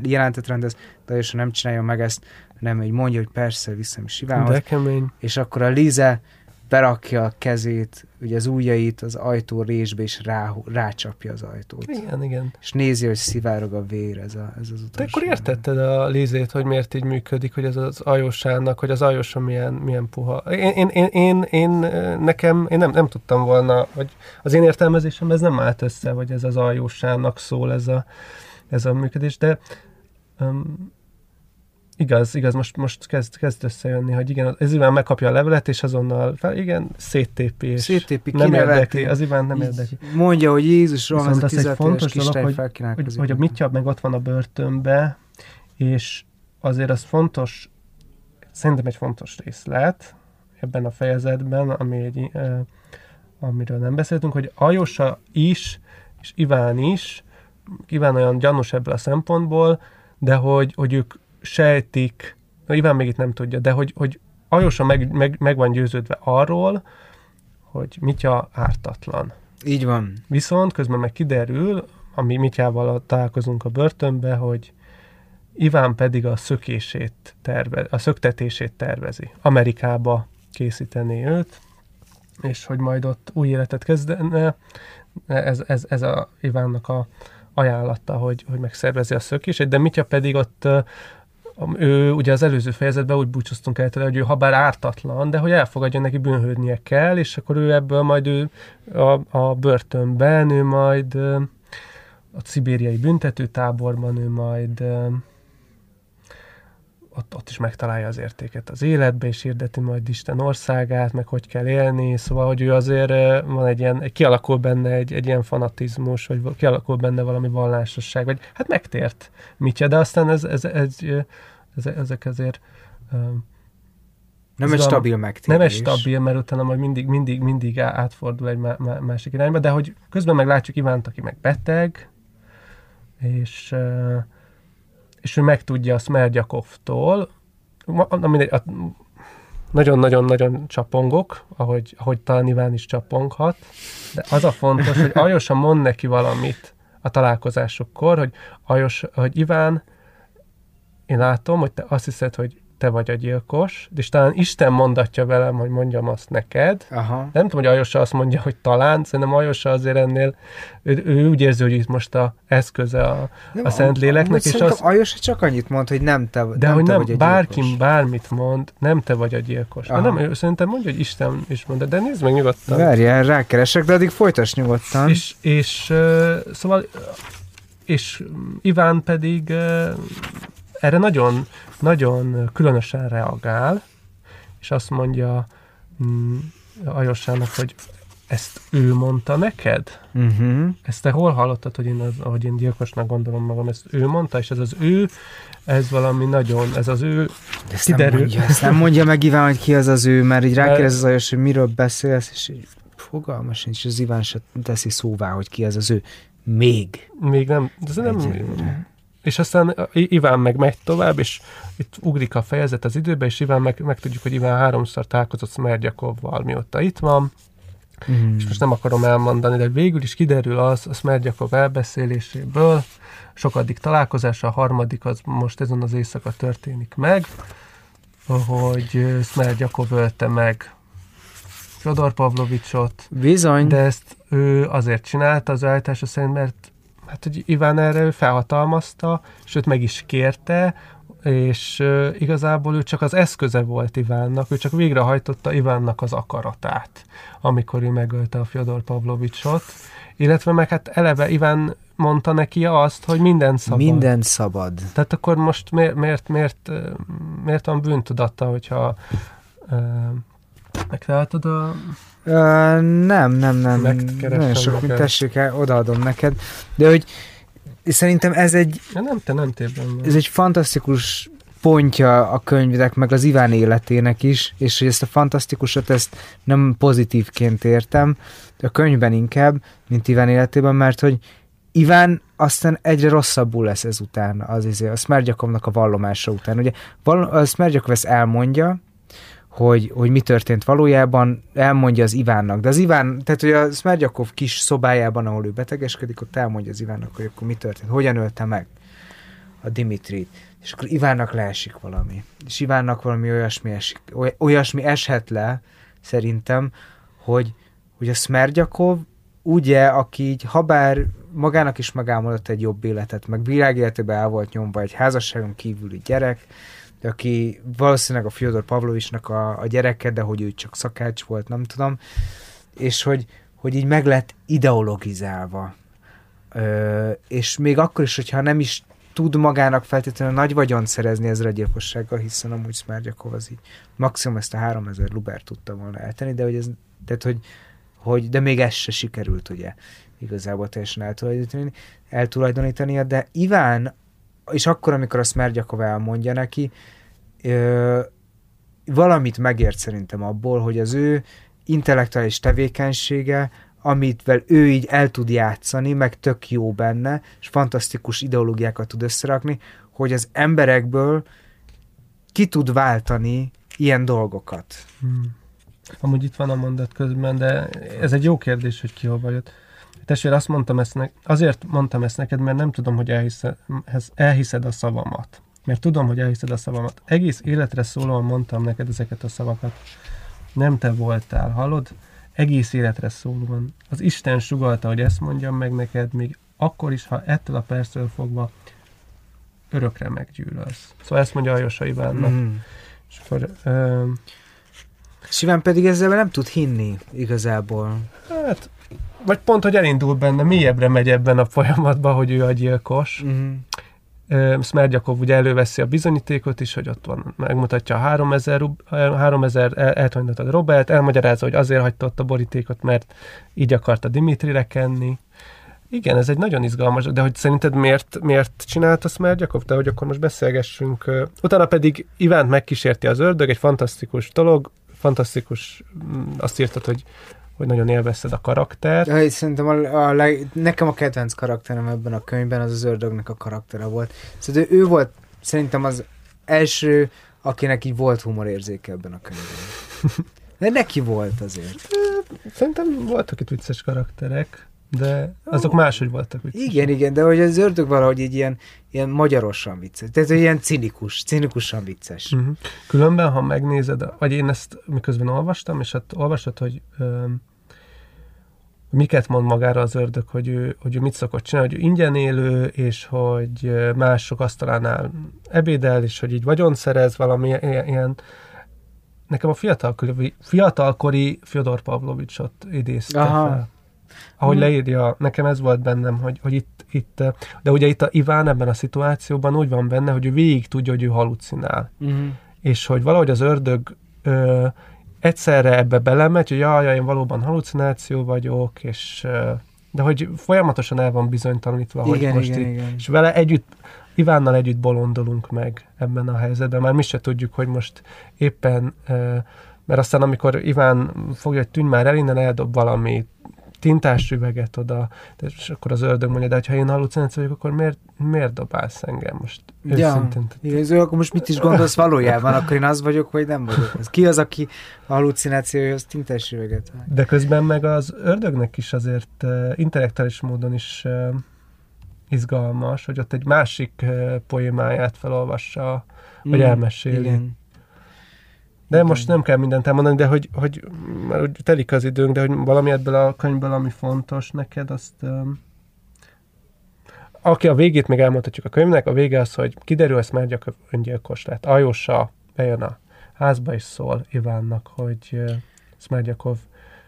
jelentet rendez, de Ajosa nem csinálja meg ezt, hanem így mondja, hogy persze, viszem is kemény. és akkor a Lize berakja a kezét, ugye az ujjait az ajtó résbe, és rá, rácsapja az ajtót. Igen, igen. És nézi, hogy szivárog a vér, ez, a, ez az utolsó. Te akkor értetted a Lizét, hogy miért így működik, hogy ez az Ajosának, hogy az Ajosa milyen, milyen puha. Én, én, én, én, én nekem, én nem, nem tudtam volna, hogy az én értelmezésem ez nem állt össze, hogy ez az Ajosának szól ez a, ez a működés, de um, igaz, igaz, most, most kezd, kezd összejönni, hogy igen, az Iván megkapja a levelet, és azonnal, fel, igen, széttépi, és Széttépi, nem érdekli, az Iván nem érdekli. Mondja, hogy Jézusról van Viszont ez a az egy 16 fontos dolog, hogy- hogy, hogy a Mitya meg ott van a börtönbe, és azért az fontos, szerintem egy fontos részlet ebben a fejezetben, ami egy, eh, amiről nem beszéltünk, hogy Ajosa is, és Iván is, Iván olyan gyanús ebből a szempontból, de hogy, hogy ők sejtik, na, Iván még itt nem tudja, de hogy, hogy Ajosa meg, meg, meg van győződve arról, hogy Mitya ártatlan. Így van. Viszont közben meg kiderül, ami Mityával találkozunk a börtönbe, hogy Iván pedig a szökését terve, a szöktetését tervezi. Amerikába készíteni őt, és hogy majd ott új életet kezdene. Ez, ez, ez a Ivánnak a, ajánlatta, hogy, hogy megszervezi a szökését, de Mitya pedig ott ő ugye az előző fejezetben úgy búcsúztunk el tőle, hogy ő ha bár ártatlan, de hogy elfogadja neki bűnhődnie kell, és akkor ő ebből majd ő a, a börtönben, ő majd a szibériai büntetőtáborban, ő majd ott, ott is megtalálja az értéket az életbe, és hirdeti majd Isten országát, meg hogy kell élni, szóval, hogy ő azért van egy ilyen, kialakul benne egy, egy ilyen fanatizmus, vagy kialakul benne valami vallásosság, vagy hát megtért Mitya, de aztán ez, ez, ez, ez, ezek azért nem egy stabil megtérés. Nem egy stabil, mert utána majd mindig, mindig, mindig átfordul egy másik irányba, de hogy közben meglátjuk Ivánt, aki meg beteg, és és ő megtudja a Smerdjakovtól, nagyon-nagyon-nagyon csapongok, ahogy, ahogy talán Iván is csaponghat, de az a fontos, hogy Ajosa mond neki valamit a találkozásukkor, hogy Ajos, hogy Iván, én látom, hogy te azt hiszed, hogy te vagy a gyilkos, és talán Isten mondatja velem, hogy mondjam azt neked. Aha. Nem tudom, hogy Ajosa azt mondja, hogy talán, szerintem Ajosa azért ennél, ő, ő úgy érzi, hogy itt most a eszköze a, nem, a Szentléleknek. És az, Ajosa csak annyit mond, hogy nem te, de nem hogy te nem, vagy a bárki bármit mond, nem te vagy a gyilkos. De nem, ő szerintem mondja, hogy Isten is mondja, de nézd meg nyugodtan. Várjál, rákeresek, de addig folytas nyugodtan. És, és uh, szóval és Iván pedig uh, erre nagyon, nagyon különösen reagál, és azt mondja mm, Ajosának, hogy ezt ő mondta neked? Uh-huh. Ezt te hol hallottad, hogy én, az, ahogy én gyilkosnak gondolom magam, ezt ő mondta, és ez az ő, ez valami nagyon, ez az ő De ezt kiderül. Nem mondja, ezt nem mondja meg Iván, hogy ki az az ő, mert így rákérdez az Ajos, hogy miről beszélsz, és így fogalmas nincs, és az Iván se teszi szóvá, hogy ki az az ő. Még. Még nem, de ez nem, és aztán Iván meg megy tovább, és itt ugrik a fejezet az időbe, és Iván meg, meg tudjuk, hogy Iván háromszor találkozott Smerdjakovval, mióta itt van, mm. és most nem akarom elmondani, de végül is kiderül az a Smerdjakov elbeszéléséből, sokadik találkozása, a harmadik az most ezen az éjszaka történik meg, hogy Smerdjakov ölte meg Fodor Pavlovicsot. Bizony. De ezt ő azért csinálta az állítása szerint, mert hát, hogy Iván erre ő felhatalmazta, sőt meg is kérte, és uh, igazából ő csak az eszköze volt Ivánnak, ő csak végrehajtotta Ivánnak az akaratát, amikor ő megölte a Fyodor Pavlovicsot, illetve meg hát eleve Iván mondta neki azt, hogy minden szabad. Minden szabad. Tehát akkor most miért, miért, miért, miért van bűntudata, hogyha uh, megtaláltad a Uh, nem, nem, nem. Nagyon sok, neked. tessék el, odaadom neked. De hogy szerintem ez egy... Ja, nem, te nem térben. Ez egy fantasztikus pontja a könyvnek, meg az Iván életének is, és hogy ezt a fantasztikusat, ezt nem pozitívként értem, de a könyvben inkább, mint Iván életében, mert hogy Iván aztán egyre rosszabbul lesz ezután, az izé, a Smerdjakovnak a vallomása után. Ugye a Smerdjakov ezt elmondja, hogy, hogy mi történt valójában, elmondja az Ivánnak. De az Iván, tehát hogy a Smerdjakov kis szobájában, ahol ő betegeskedik, ott elmondja az Ivánnak, hogy akkor mi történt, hogyan ölte meg a Dimitrit. És akkor Ivánnak leesik valami. És Ivánnak valami olyasmi, esik, olyasmi eshet le, szerintem, hogy, hogy a Smerdjakov ugye, aki így, habár magának is megálmodott egy jobb életet, meg világéletében el volt nyomva egy házasságon kívüli gyerek, aki valószínűleg a Fyodor Pavlovicsnak a, a gyereke, de hogy ő csak szakács volt, nem tudom, és hogy, hogy így meg lett ideologizálva. Ö, és még akkor is, hogyha nem is tud magának feltétlenül nagy vagyon szerezni ezzel a gyilkossággal, hiszen amúgy Smerdjakov az így maximum ezt a 3000 luber tudta volna eltenni, de hogy ez, tehát hogy, hogy de még ez se sikerült, ugye, igazából teljesen eltulajdonítani, eltulajdonítania, de Iván és akkor, amikor a Smerdjakov elmondja neki, ö, valamit megért szerintem abból, hogy az ő intellektuális tevékenysége, amitvel ő így el tud játszani, meg tök jó benne, és fantasztikus ideológiákat tud összerakni, hogy az emberekből ki tud váltani ilyen dolgokat. Hmm. Amúgy itt van a mondat közben, de ez egy jó kérdés, hogy ki hova jött. Testvér, azt mondtam ezt ne- azért mondtam ezt neked, mert nem tudom, hogy elhiszed, elhiszed a szavamat. Mert tudom, hogy elhiszed a szavamat. Egész életre szólóan mondtam neked ezeket a szavakat. Nem te voltál, hallod? Egész életre szólóan. Az Isten sugalta, hogy ezt mondjam meg neked, még akkor is, ha ettől a perctől fogva örökre meggyűlölsz. Szóval ezt mondja Ajosa Ivánnak. Mm. És akkor, ö, Siván pedig ezzel nem tud hinni igazából. hát, vagy pont, hogy elindul benne, mélyebbre megy ebben a folyamatban, hogy ő a gyilkos. Mm. Ö, Smerdjakov ugye előveszi a bizonyítékot is, hogy ott van, megmutatja a 3000, rub- 3000 el- eltűntetett Robert, elmagyarázza, hogy azért hagyta ott a borítékot, mert így akarta Dimitrire kenni. Igen, ez egy nagyon izgalmas, de hogy szerinted miért, miért csinálta Smerdjakov? De hogy akkor most beszélgessünk. Utána pedig Ivánt megkísérti az ördög, egy fantasztikus dolog, fantasztikus, mm, azt írtad, hogy, hogy nagyon élvezted a karaktert. Ja, szerintem a, a leg, nekem a kedvenc karakterem ebben a könyvben az az ördögnek a karaktere volt. Szóval ő, volt szerintem az első, akinek így volt humorérzéke ebben a könyvben. De neki volt azért. Szerintem voltak itt vicces karakterek, de azok máshogy voltak viccesek. Igen, igen, de hogy az ördög valahogy így ilyen, ilyen magyarosan vicces. Tehát ilyen cinikus, cinikusan vicces. Uh-huh. Különben, ha megnézed, vagy én ezt miközben olvastam, és hát olvasod, hogy öm, miket mond magára az ördög, hogy ő, hogy ő mit szokott csinálni, hogy ő ingyen élő, és hogy mások asztalánál ebédel, és hogy így vagyon szerez, valami ilyen. Nekem a fiatalkori, fiatalkori Fyodor Pavlovicsot idézte Aha. fel. Ahogy Hmm. leírja, nekem ez volt bennem, hogy, hogy itt, itt, de ugye itt a Iván ebben a szituációban úgy van benne, hogy ő végig tudja, hogy ő halucinál Uh-huh. és hogy valahogy az ördög ö, egyszerre ebbe belemegy, hogy jaj, én valóban halucináció vagyok, és ö, de hogy folyamatosan el van bizonytalanítva, hogy Igen, most igen, itt, igen. és vele együtt, Ivánnal együtt bolondolunk meg ebben a helyzetben, már mi se tudjuk, hogy most éppen, mert aztán amikor Iván fogja, hogy tűnj már el, innen eldob valami tintás üveget oda, és akkor az ördög mondja, de ha én halucináció vagyok, akkor miért, miért dobálsz engem most? Ja, Őszintén. igen, ez akkor most mit is gondolsz valójában? Akkor én az vagyok, vagy nem vagyok? Az ki az, aki a halucinációhoz tintás üveget vág? De közben meg az ördögnek is azért uh, intellektuális módon is uh, izgalmas, hogy ott egy másik uh, poémáját felolvassa, vagy elmeséli. Mm, Igen. De Igen. most nem kell mindent elmondani, de hogy, hogy már úgy telik az időnk, de hogy valami ebből a könyvből, ami fontos neked, azt... Um, aki a végét még elmondhatjuk a könyvnek, a vége az, hogy kiderül, ezt már gyakor öngyilkos lett. Ajosa bejön a házba és szól Ivánnak, hogy uh, Smerdjakov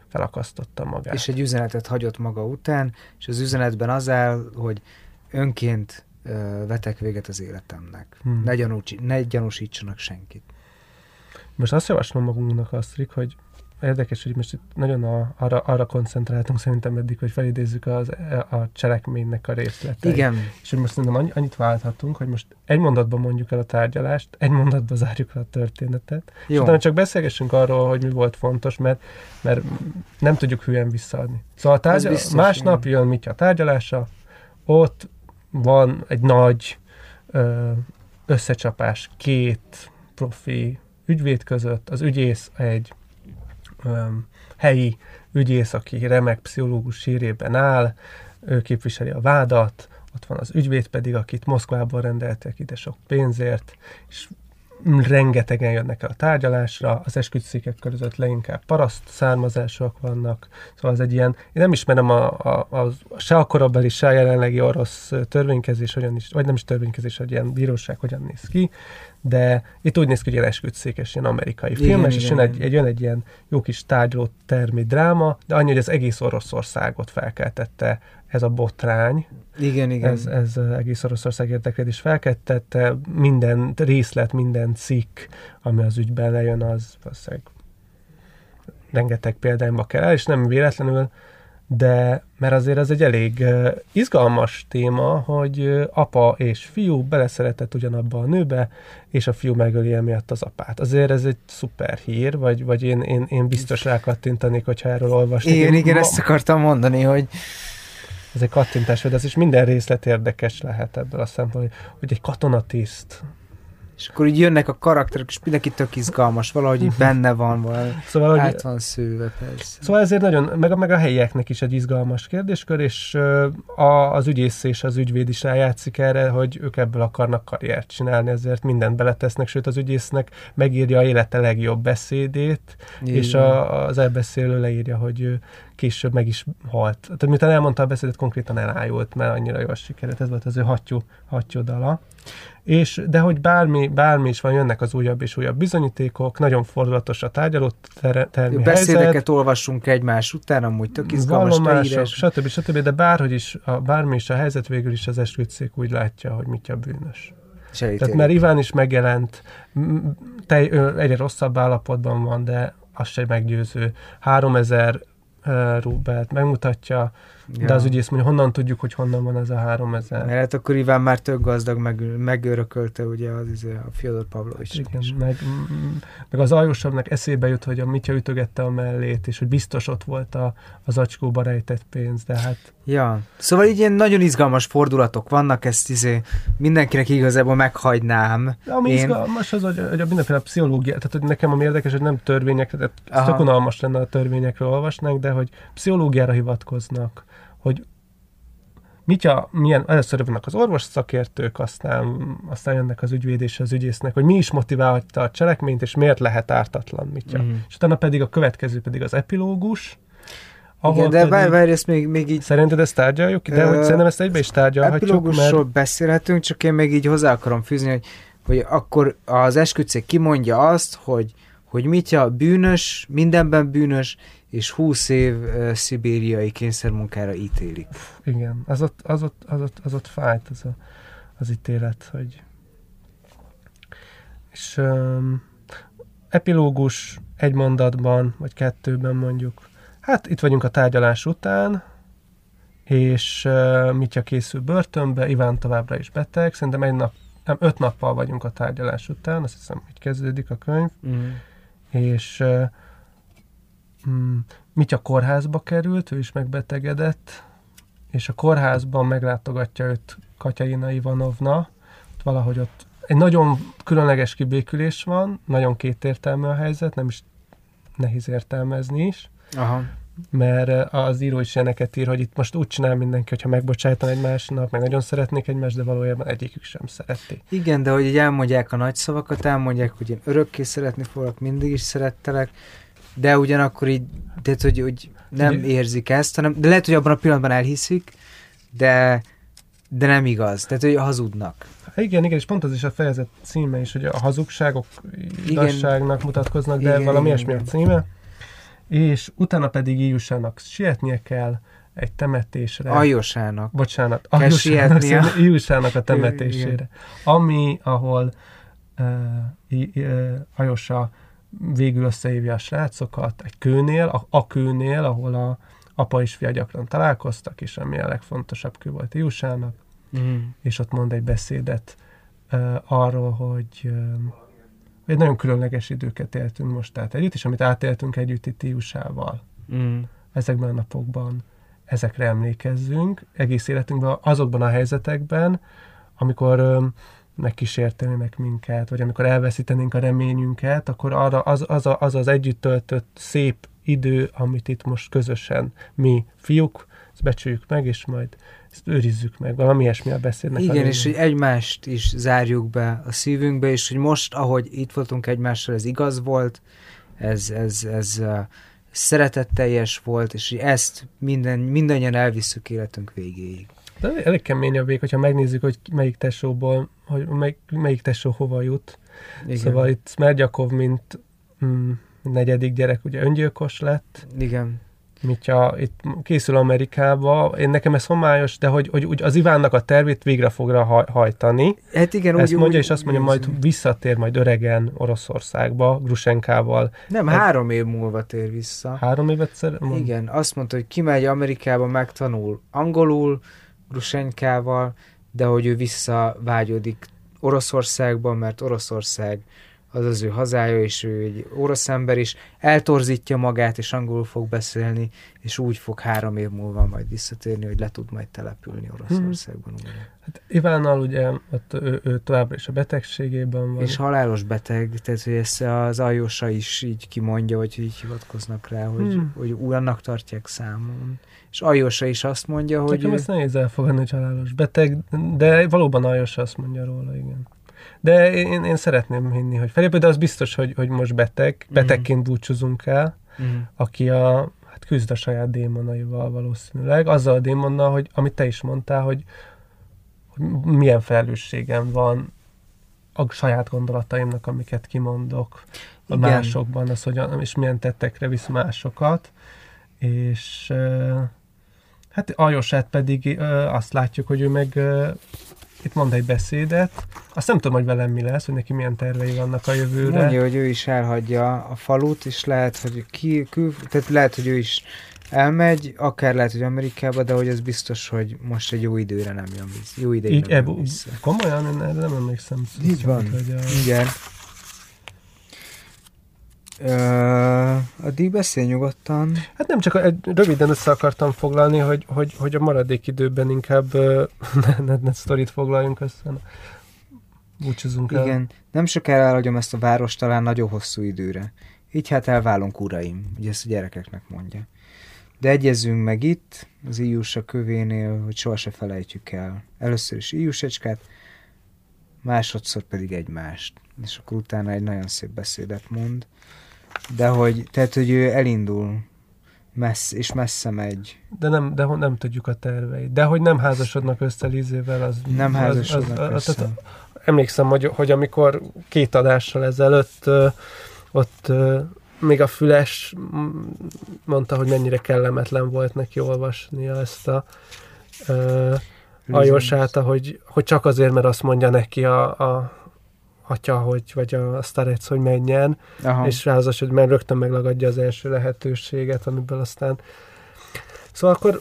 felakasztotta magát. És egy üzenetet hagyott maga után, és az üzenetben az áll, hogy önként ö, vetek véget az életemnek. Hmm. Ne, gyanúsi, ne gyanúsítsanak senkit. Most azt javaslom magunknak, Asztrik, hogy érdekes, hogy most itt nagyon a, arra, arra koncentráltunk szerintem eddig, hogy felidézzük az, a cselekménynek a részleteit. Igen, És hogy most szerintem annyi- annyit válthatunk, hogy most egy mondatban mondjuk el a tárgyalást, egy mondatban zárjuk le a történetet, és jó. utána csak beszélgessünk arról, hogy mi volt fontos, mert, mert nem tudjuk hülyen visszaadni. Szóval a tárgyal, biztos, másnap jön Mitya tárgyalása, ott van egy nagy ö, összecsapás két profi ügyvéd között, az ügyész egy ö, helyi ügyész, aki remek pszichológus sírében áll, ő képviseli a vádat, ott van az ügyvéd pedig, akit Moszkvából rendeltek ide sok pénzért, és rengetegen jönnek el a tárgyalásra, az esküdszékek között leginkább paraszt származások vannak, szóval ez egy ilyen, én nem ismerem a, a, a, se a korabeli, se a jelenlegi orosz törvénykezés, hogyan is, vagy nem is törvénykezés, hogy ilyen bíróság hogyan néz ki, de itt úgy néz ki, hogy ilyen esküdszékes, ilyen amerikai Igen, filmes, és igen, jön egy, egy, jön egy ilyen jó kis tárgyaló termi dráma, de annyi, hogy az egész Oroszországot felkeltette ez a botrány, Igen, igen. ez, ez egész Oroszország érdeklődés felkeltette, minden részlet, minden cikk, ami az ügyben lejön, az valószínűleg rengeteg példányba kell el, és nem véletlenül, de mert azért ez egy elég izgalmas téma, hogy apa és fiú beleszeretett ugyanabba a nőbe, és a fiú megöli emiatt az apát. Azért ez egy szuper hír, vagy, vagy én, én, én biztos rákattintanék, hogyha erről olvasnék. Igen, Én igen, ma- ezt akartam mondani, hogy ez egy kattintás, de ez is minden részlet érdekes lehet ebből a szempontból, hogy egy katonatiszt És akkor így jönnek a karakterek, és mindenki tök izgalmas, valahogy így benne van, valami. Szóval, hogy, át van szőve, persze. Szóval ezért nagyon, meg, a- meg a helyieknek is egy izgalmas kérdéskör, és a, az ügyész és az ügyvéd is rájátszik erre, hogy ők ebből akarnak karriert csinálni, ezért mindent beletesznek, sőt az ügyésznek megírja a élete legjobb beszédét, Így és a, az elbeszélő leírja, hogy ő később meg is halt. Tehát miután elmondta a beszédet, konkrétan elájult, mert annyira jól sikerült. Ez volt az ő hattyú, hattyú dala. És, de hogy bármi, bármi is van, jönnek az újabb és újabb bizonyítékok, nagyon fordulatos a tárgyaló ter- termi helyzet, Beszédeket olvassunk egymás után, amúgy tök izgalmas leírás. stb. stb. De bárhogy is, a, bármi is a helyzet, végül is az esküdszék úgy látja, hogy mit a bűnös. És Tehát mert Iván is megjelent, m- te, ö, egyre rosszabb állapotban van, de az se meggyőző. 3000 uh, rubelt megmutatja, ja. de az ügyész mondja, honnan tudjuk, hogy honnan van ez a 3000. Mert hát akkor Iván már tök gazdag, meg, megörökölte ugye az, izé, a Fyodor Pavlovics. Igen, meg, m- meg az aljósabbnak eszébe jut, hogy a Mitya ütögette a mellét, és hogy biztos ott volt a, az acskóba rejtett pénz, de hát Ja, szóval így ilyen nagyon izgalmas fordulatok vannak, ezt izé mindenkinek igazából meghagynám. Ami Én- izgalmas az, hogy, hogy a mindenféle pszichológia, tehát hogy nekem ami érdekes, hogy nem törvények, tehát tök unalmas lenne a törvényekről olvasnánk, de hogy pszichológiára hivatkoznak, hogy Mitya, milyen, először vannak az orvos szakértők, aztán, aztán jönnek az ügyvéd és az ügyésznek, hogy mi is motiválta a cselekményt, és miért lehet ártatlan Mitya. Mhm. És utána pedig a következő pedig az epilógus, Igen, de várj, várj, ezt még, még így Szerinted ezt tárgyaljuk? De Ö, hogy szerintem ezt egybe is tárgyalhatjuk, mert beszélhetünk, csak én még így hozzá akarom fűzni, hogy, hogy akkor az esküdszék kimondja azt, hogy, hogy Mitya bűnös, mindenben bűnös, és 20 év uh, szibériai kényszermunkára ítélik. Igen, az ott, az ott, az ott, az ott fájt az, a, az ítélet, hogy... És um, epilógus egy mondatban, vagy kettőben mondjuk. Hát itt vagyunk a tárgyalás után, és uh, Mitya készül börtönbe, Iván továbbra is beteg, szerintem egy nap, nem, öt nappal vagyunk a tárgyalás után, azt hiszem, hogy kezdődik a könyv, Mm. és uh, mm, Mitya kórházba került, ő is megbetegedett, és a kórházban meglátogatja őt Katyarina Ivanovna, valahogy ott egy nagyon különleges kibékülés van, nagyon kétértelmű a helyzet, nem is nehéz értelmezni is, Aha. mert eh, az író is ilyeneket ír, hogy itt most úgy csinál mindenki, hogyha megbocsájtan egymásnak, meg nagyon szeretnék egymást, de valójában egyikük sem szereti. Igen, de hogy így elmondják a nagy szavakat, elmondják, hogy én örökké szeretni foglak, mindig is szerettelek, de ugyanakkor így, tehát, hogy, hogy nem Ugye- érzik ezt, hanem, de lehet, hogy abban a pillanatban elhiszik, de, de nem igaz, tehát, hogy hazudnak. Igen, igen, és pont az is a fejezet címe is, hogy a hazugságok igazságnak mutatkoznak, de Igen, valami ilyesmi a címe. És utána pedig Iusának sietnie kell egy temetésre. Aljosának. Bocsánat, Kell Iusának. Iusának a temetésére. Ami, ahol uh, I- uh, Ajosa végül összehívja a srácokat egy kőnél, a, a kőnél, ahol a apa és fia gyakran találkoztak, és ami a legfontosabb kő volt Iusának Mm. és ott mond egy beszédet uh, arról, hogy uh, egy nagyon különleges időket éltünk most át együtt, és amit átéltünk együtt itt Iusával Mm. ezekben a napokban, ezekre emlékezzünk egész életünkben, azokban a helyzetekben, amikor um, megkísértenének minket, vagy amikor elveszítenénk a reményünket, akkor arra az az, a, az, az együtt töltött szép idő, amit itt most közösen mi fiúk, ezt becsüljük meg, és majd ezt őrizzük meg. Valami ilyesmi a beszédnek. a Igen, lényege. és hogy egymást is zárjuk be a szívünkbe, és hogy most, ahogy itt voltunk egymással, ez igaz volt, ez, ez, ez uh, szeretetteljes volt, és hogy ezt minden, mindannyian elvisszük életünk végéig. De elég- kemény a vég, hogyha megnézzük, hogy melyik tesóból, hogy melyik, melyik tesó hova jut. Igen. Szóval itt Smergyakov, mint mm, negyedik gyerek, ugye öngyilkos lett, Igen. Mitya itt készül Amerikába. Én nekem ez homályos, de hogy, hogy úgy az Ivánnak a tervét végre fogra haj- hajtani. Hát igen, Ezt úgy, mondja, úgy, és azt mondja, majd visszatér majd öregen Oroszországba, Grusenkával. Nem, három év múlva tér vissza. Három évet szer... Igen, azt mondta, hogy kimegy Amerikába, megtanul angolul, Grusenkával, de hogy ő visszavágyodik Oroszországba, mert Oroszország az az ő hazája, és ő egy orosz ember is, eltorzítja magát, és angolul fog beszélni, és úgy fog három év múlva majd visszatérni, hogy le tud majd települni Oroszországban újra. Hát Ivánnal ugye ott ő, ő továbbra is a betegségében van. És halálos beteg, tehát hogy ezt az Ajósa is így kimondja, vagy így hivatkoznak rá, hogy, Hmm. hogy újrannak tartják számon. És Ajósa is azt mondja, hogy Nekem ezt nehéz elfogadni, hogy halálos beteg, de valóban Ajos azt mondja róla, igen. De én, én szeretném hinni, hogy felépül, de az biztos, hogy, hogy most beteg, betegként búcsúzunk el, Mhm. aki a, hát küzd a saját démonaival valószínűleg, azzal a démonnal, hogy amit te is mondtál, hogy, hogy milyen felelősségem van a saját gondolataimnak, amiket kimondok a Igen. másokban, az, hogy és milyen tettekre visz másokat, és hát Ajosát pedig ö, azt látjuk, hogy ő meg ö, itt mond egy beszédet, azt nem tudom, hogy velem mi lesz, hogy neki milyen tervei vannak a jövőre. Mondja, hogy ő is elhagyja a falut, és lehet, hogy ki, kül, tehát lehet, hogy ő is elmegy, akár lehet, hogy Amerikába, de hogy az biztos, hogy most egy jó időre nem jön vissza. Jó ideig Így, nem jön vissza. komolyan, én erre nem emlékszem. Így van. Hogy a, Igen. Ö, addig beszélj nyugodtan. hát nem csak egy, röviden össze akartam foglalni, hogy, hogy, hogy a maradék időben inkább ne, ne, ne sztorit foglaljunk össze. Búcsúzunk el. Igen. Nem sokára elhagyom ezt a várost talán nagyon hosszú időre. Így hát elválunk uraim, ugye ezt a gyerekeknek mondja. De egyezzünk meg itt, az Iusa kövénél, hogy soha se felejtjük el. Először is Iusecskát, másodszor pedig egymást. És akkor utána egy nagyon szép beszédet mond. De hogy, tehát, hogy ő elindul, messz, és messze megy. De nem, de nem tudjuk a terveit. De hogy nem házasodnak össze Lizével, az... Nem házasodnak az- az- össze. tehát Emlékszem, hogy, hogy amikor két adással ezelőtt ott még a Füles mondta, hogy mennyire kellemetlen volt neki olvasnia ezt a ö, Ajosát, hogy, hogy csak azért, mert azt mondja neki a, a atya, hogy, vagy a starec, hogy menjen, Aha. és rázas, hogy mert rögtön meglagadja az első lehetőséget, amiből aztán... Szóval akkor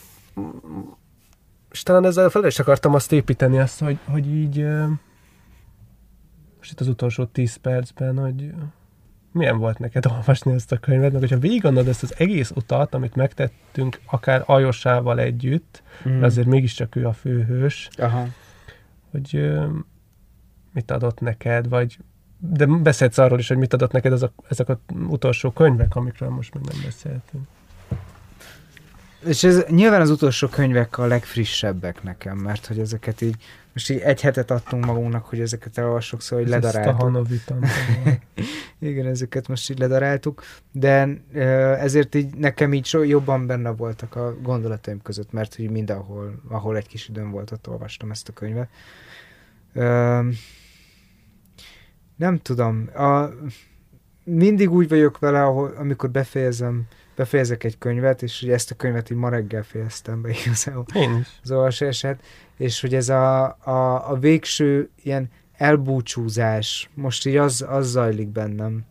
és talán ezzel fel is akartam azt építeni, azt, hogy, hogy így most itt az utolsó tíz percben, hogy milyen volt neked olvasni ezt a könyvet, meg hogyha végigondolod ezt az egész utat, amit megtettünk akár Ajosával együtt, Mm. mert azért mégiscsak ő a főhős, Aha. hogy mit adott neked, vagy de beszélsz arról is, hogy mit adott neked ezek, ezek az utolsó könyvek, amikről most még nem beszéltünk. És ez nyilván az utolsó könyvek a legfrissebbek nekem, mert hogy ezeket így, most így egy hetet adtunk magunknak, hogy ezeket elolvassuk, szóval hogy ledaráltuk. Igen, ezeket most így ledaráltuk, de ezért így nekem így so, jobban benne voltak a gondolataim között, mert hogy mindenhol, ahol egy kis időm volt, ott olvastam ezt a könyvet. Nem tudom, a, mindig úgy vagyok vele, ahol, amikor befejezem, befejezek egy könyvet, és ugye ezt a könyvet így ma reggel fejeztem be igazából. Én is. az olvasását, és hogy ez a, a, a végső ilyen elbúcsúzás, most így az, az zajlik bennem,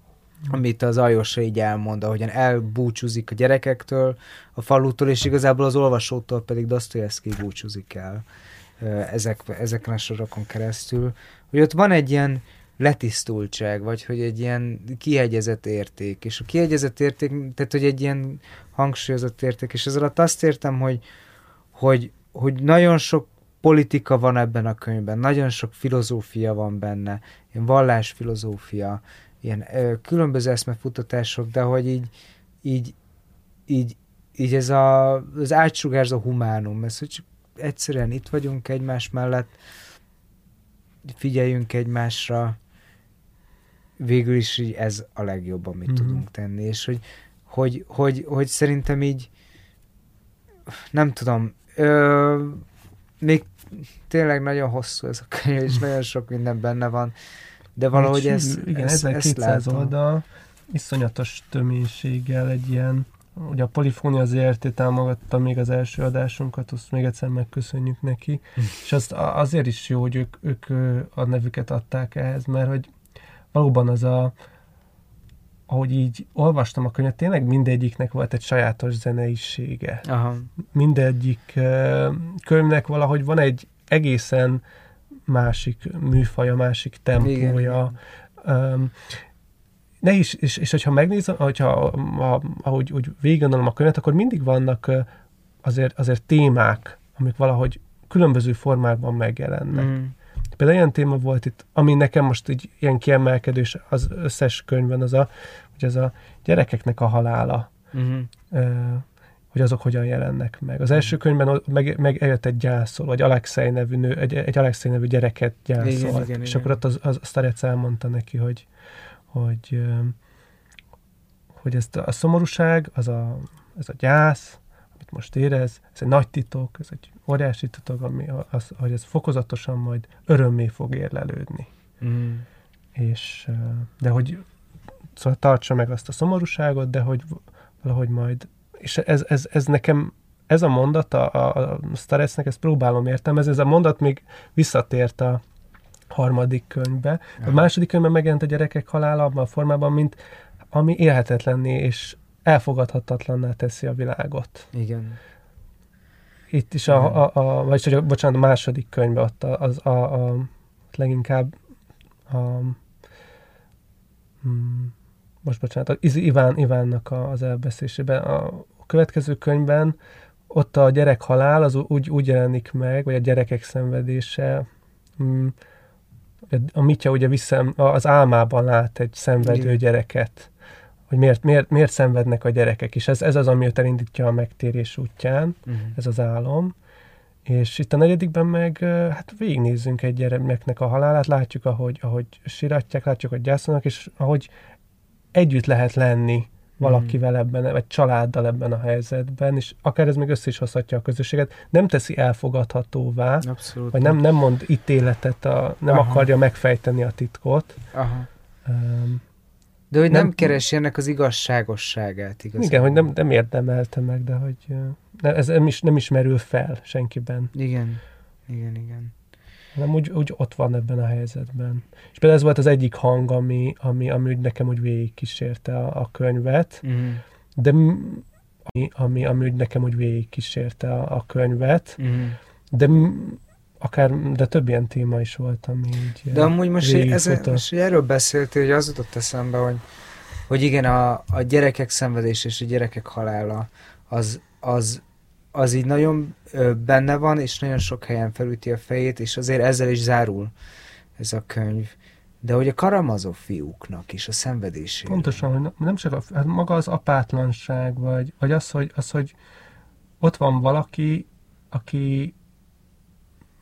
amit az Ajosa így elmond, ahogyan elbúcsúzik a gyerekektől, a falutól, és igazából az olvasótól pedig Dostoyevsky búcsúzik el ezek, ezeken a sorokon keresztül, hogy ott van egy ilyen letisztultság, vagy hogy egy ilyen kiegyezett érték, és a kiegyezett érték, tehát hogy egy ilyen hangsúlyozott érték, és ez alatt azt értem, hogy, hogy, hogy nagyon sok politika van ebben a könyvben, nagyon sok filozófia van benne, ilyen vallásfilozófia, ilyen ö, különböző eszmefutatások, de hogy így, így, így, így ez a, az átsugárzó humánum, ez, hogy csak egyszerűen itt vagyunk egymás mellett, figyeljünk egymásra, végül is így ez a legjobb, amit Mhm. mm-hmm. tudunk tenni, és hogy, hogy, hogy, hogy szerintem így nem tudom, ö, még tényleg nagyon hosszú ez a könyv, és nagyon sok minden benne van, de valahogy ez, igen, ez, ezt 1200 látom. oldal, iszonyatos töménységgel egy ilyen, ugye a Polifónia ZRT támogatta még az első adásunkat, azt még egyszer megköszönjük neki, és azt azért is jó, hogy ők, ők a nevüket adták ehhez, mert hogy valóban az a ahogy így olvastam a könyvet, tényleg mindegyiknek volt egy sajátos zeneisége Aha. mindegyik ö, könyvnek valahogy van egy egészen másik műfaja, másik tempója, Igen. Ne is, és, és hogyha megnézem, hogyha, a, ahogy úgy végiggondolom a könyvet, akkor mindig vannak azért, azért témák, amik valahogy különböző formákban megjelennek. Mm. Például ilyen téma volt itt, ami nekem most így ilyen kiemelkedős az összes könyvben, az a, hogy ez a gyerekeknek a halála, ö, hogy azok hogyan jelennek meg. Az első könyvben meg, meg eljött egy gyászol, vagy Alexei nevű nő, egy, egy Alexei nevű gyereket gyászolt. Igen, igen, és igen. akkor ott az, az, az Starec elmondta neki, hogy, hogy, hogy ezt a szomorúság, az a, ez a gyász, amit most érez, ez egy nagy titok, ez egy óriási titok, ami az, hogy ez fokozatosan majd örömmé fog érlelődni. Mm. És, de hogy szóval tartsa meg azt a szomorúságot, de hogy valahogy majd, és ez, ez, ez nekem, ez a mondat a, a, a ezt próbálom értelmezni, ez a mondat még visszatért a harmadik könyvbe. A második könyvben megjelent a gyerekek halála abban a formában, mint ami élhetetlenné és elfogadhatatlanná teszi a világot. Igen. Itt is a, a, a vagyis, hogy a, bocsánat, a második könyvben ott a- az a, a, a leginkább a, mm, most bocsánat, az Iván, Ivánnak a, az elbeszélésében. A következő könyvben ott a gyerek halál az úgy, úgy jelenik meg, vagy a gyerekek szenvedése, mm, a Mitya ugye vissza, az álmában lát egy szenvedő Igen. gyereket, hogy miért, miért, miért szenvednek a gyerekek, és ez, ez az, ami őt elindítja a megtérés útján, Mm. ez az álom. És itt a negyedikben meg, hát végignézzünk egy gyermeknek a halálát, látjuk, ahogy, ahogy siratják, látjuk, hogy gyászolnak, és ahogy együtt lehet lenni valakivel ebben, vagy családdal ebben a helyzetben, és akár ez még össze is hozhatja a közösséget, nem teszi elfogadhatóvá, Abszolút. vagy nem, nem mond ítéletet, a, nem Aha. akarja megfejteni a titkot. Aha. Um, De hogy nem, Nem- keresi ennek az igazságosságát igazából. igen, hogy nem, nem érdemelte meg, de hogy ö, ne, ez nem is, nem is merül fel senkiben. Igen. Igen, igen. hanem úgy, úgy ott van ebben a helyzetben. És például ez volt az egyik hang, ami, ami, ami úgy nekem úgy végigkísérte a, a könyvet, Mm. de ami, ami, ami úgy nekem úgy végigkísérte a, a könyvet, Mm. de akár, de több ilyen téma is volt, ami így De amúgy most, ez, most erről beszéltél, hogy az jutott eszembe, hogy, hogy igen, a, a gyerekek szenvedés és a gyerekek halála, az, az, az így nagyon benne van, és nagyon sok helyen felüti a fejét, és azért ezzel is zárul ez a könyv. De hogy a Karamazov fiúknak is a szenvedésére. Pontosan, hogy nem csak a, hát maga az apátlanság, vagy, vagy az, hogy, az, hogy ott van valaki, aki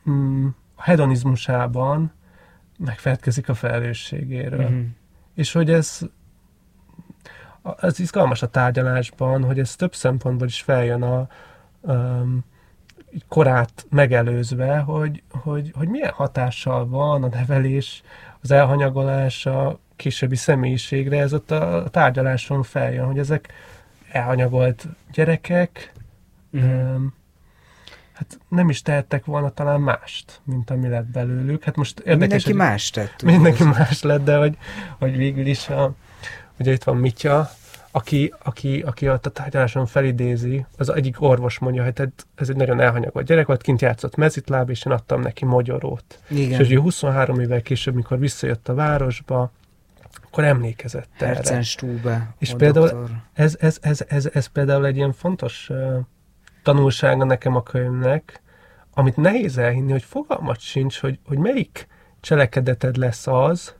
mm, a hedonizmusában megfelelkezik a felelősségéről. Mhm. És hogy ez az izgalmas a tárgyalásban, hogy ez több szempontból is feljön a um, korát megelőzve, hogy, hogy, hogy milyen hatással van a nevelés, az elhanyagolás a későbbi személyiségre, ez ott a tárgyaláson feljön, hogy ezek elhanyagolt gyerekek, Mhm. um, hát nem is tehettek volna talán mást, mint ami lett belőlük. Hát most érdekes, Mindenki hogy- más tett. ugye? Mindenki más lett, de hogy, hogy végül is a, ugye itt van Mitya, aki, aki, aki a tárgyaláson felidézi, az egyik orvos mondja, hogy tehát ez egy nagyon elhanyagolt gyerek volt, kint játszott mezitláb, és én adtam neki magyarót. Igen. És hogy ő 23 évvel később, mikor visszajött a városba, akkor emlékezett erre. Herzen Stube. És például- doktor. Ez, ez, ez, ez, ez például egy ilyen fontos tanulsága nekem a könyvnek, amit nehéz elhinni, hogy fogalmat sincs, hogy, hogy melyik cselekedeted lesz az,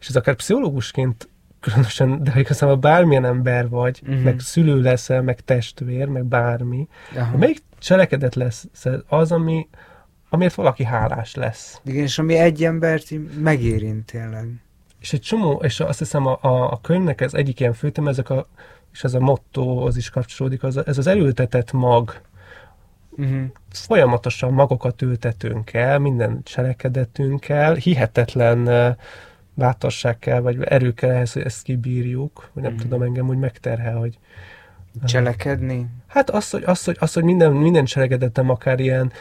és ez akár pszichológusként különösen, de ha igazából bármilyen ember vagy, uh-huh. meg szülő leszel, meg testvér, meg bármi, Aha. melyik cselekedet lesz az, ami, amiért valaki hálás lesz. Igen, és ami egy embert megérint tényleg. És egy csomó, és azt hiszem a, a, a könyvnek ez egyik ilyen főtema, ezek a, és ez a motto, az is kapcsolódik, az, ez az elültetett mag. Uh-huh. Folyamatosan magokat ültetünk el, minden cselekedetünkkel, hihetetlen bátorság kell, vagy erő kell ehhez, hogy ezt kibírjuk, vagy nem Mhm. tudom, engem úgy megterhel, hogy Cselekedni. hát az, hogy, az, hogy, az, hogy minden, minden cselekedetem akár ilyen,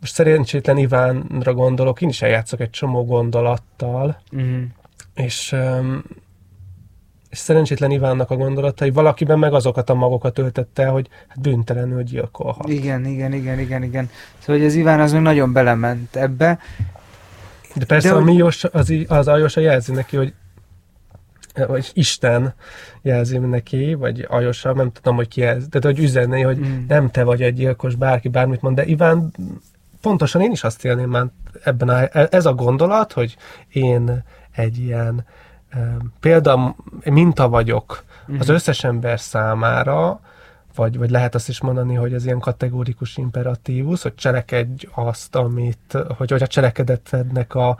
most szerencsétlen Ivánra gondolok, én is eljátszok egy csomó gondolattal, Uh-huh. és, öm, és szerencsétlen Ivánnak a gondolatai valakiben meg azokat a magokat öltette, hogy hát bűntelenül gyilkolhat. Igen, igen, igen, igen, igen. Szóval, hogy az Iván az meg nagyon belement ebbe. De persze De De a Mios, az, az Aljosa jelzi neki, hogy vagy Isten jelzi neki, vagy Ajosa, nem tudom, hogy ki ez, tehát hogy üzenné, hogy Mm. nem te vagy egy gyilkos, bárki bármit mond, de Iván, pontosan én is azt élném már ebben a, ez a gondolat, hogy én egy ilyen példa, minta vagyok az Mhm. összes ember számára, vagy, vagy lehet azt is mondani, hogy ez ilyen kategórikus imperatívus, hogy cselekedj azt, amit, hogy, hogy a cselekedetednek a,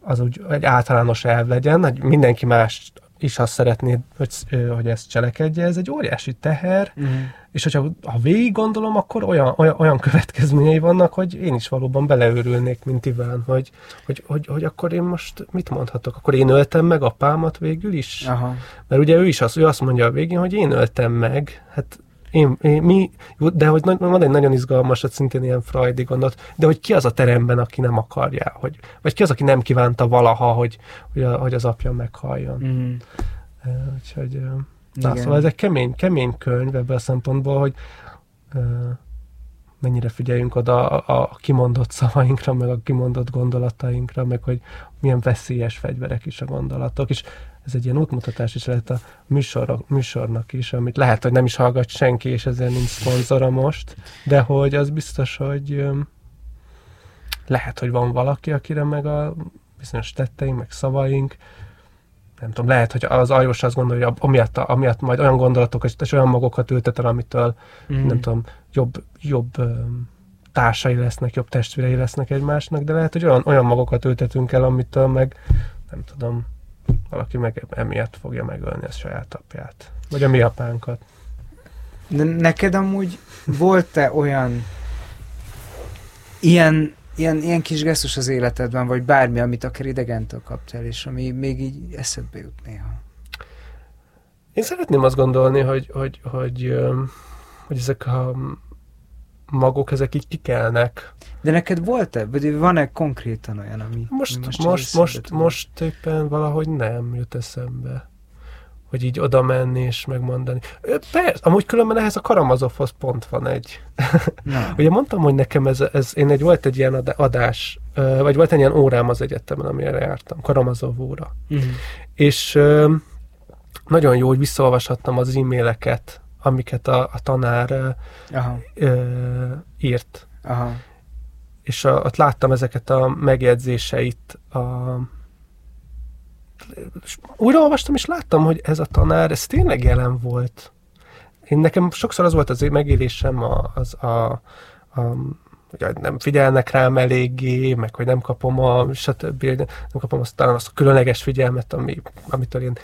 az úgy egy általános elv legyen, hogy mindenki más is azt szeretné, hogy, hogy ezt cselekedje, ez egy óriási teher, Mhm. és hogyha ha végig gondolom, akkor olyan, olyan, olyan következményei vannak, hogy én is valóban beleőrülnék, mint Iván, hogy, hogy, hogy, hogy akkor én most mit mondhatok? Akkor én öltem meg apámat végül is? Aha. Mert ugye ő is azt, ő azt mondja a végén, hogy én öltem meg, hát én, én, mi, de hogy van egy nagyon izgalmas, hát szintén ilyen freudi gondolat, de hogy ki az a teremben, aki nem akarja, hogy, vagy ki az, aki nem kívánta valaha, hogy, hogy, a, hogy az apja meghaljon. Uh, úgyhogy, na, Igen. szóval ez egy kemény, kemény könyv ebből a szempontból, hogy mennyire figyeljünk oda a, a kimondott szavainkra, meg a kimondott gondolatainkra, meg hogy milyen veszélyes fegyverek is a gondolatok, és ez egy ilyen útmutatás is lehet a műsor, műsornak is, amit lehet, hogy nem is hallgat senki, és ezért nincs szponzora most, de hogy az biztos, hogy lehet, hogy van valaki, akire meg a bizonyos tetteink, meg szavaink, nem tudom, lehet, hogy az ajós azt gondolja, hogy amiatt, amiatt majd olyan gondolatokat és olyan magokat ültet el, amitől Mhm. nem tudom, jobb, jobb társai lesznek, jobb testvérei lesznek egymásnak, de lehet, hogy olyan, olyan magokat ültetünk el, amitől meg, nem tudom, valaki meg emiatt fogja megölni a saját apját. Vagy a mi apánkat. De neked amúgy volt-e olyan ilyen, ilyen, ilyen kis gesztus az életedben, vagy bármi, amit akár idegentől kaptál, és ami még így eszedbe jut néha? Én szeretném azt gondolni, hogy, hogy, hogy, öm, hogy ezek a magok, ezek így kikelnek. De neked volt-e, vagy van-e konkrétan olyan, ami Most, ami most, most, most, most éppen valahogy nem jut eszembe. Hogy így oda menni és megmondani. Persze, amúgy különben ehhez a Karamazovhoz pont van egy. Ugye mondtam, hogy nekem ez, ez én egy, volt egy ilyen ad- adás, vagy volt egy ilyen órám az egyetemen, amire jártam, Karamazov óra. Mhm. És nagyon jó, hogy visszaolvashattam az e-maileket, amiket a, a tanár Aha, ö, írt. aha. És a, ott láttam ezeket a megjegyzéseit. A, és újraolvastam, és láttam, hogy ez a tanár, ez tényleg jelen volt. Én nekem sokszor az volt az megélésem, a, az a, a hogy nem figyelnek rám eléggé, meg hogy nem kapom a, stb. Nem kapom azt, talán azt a különleges figyelmet, ami, amitől én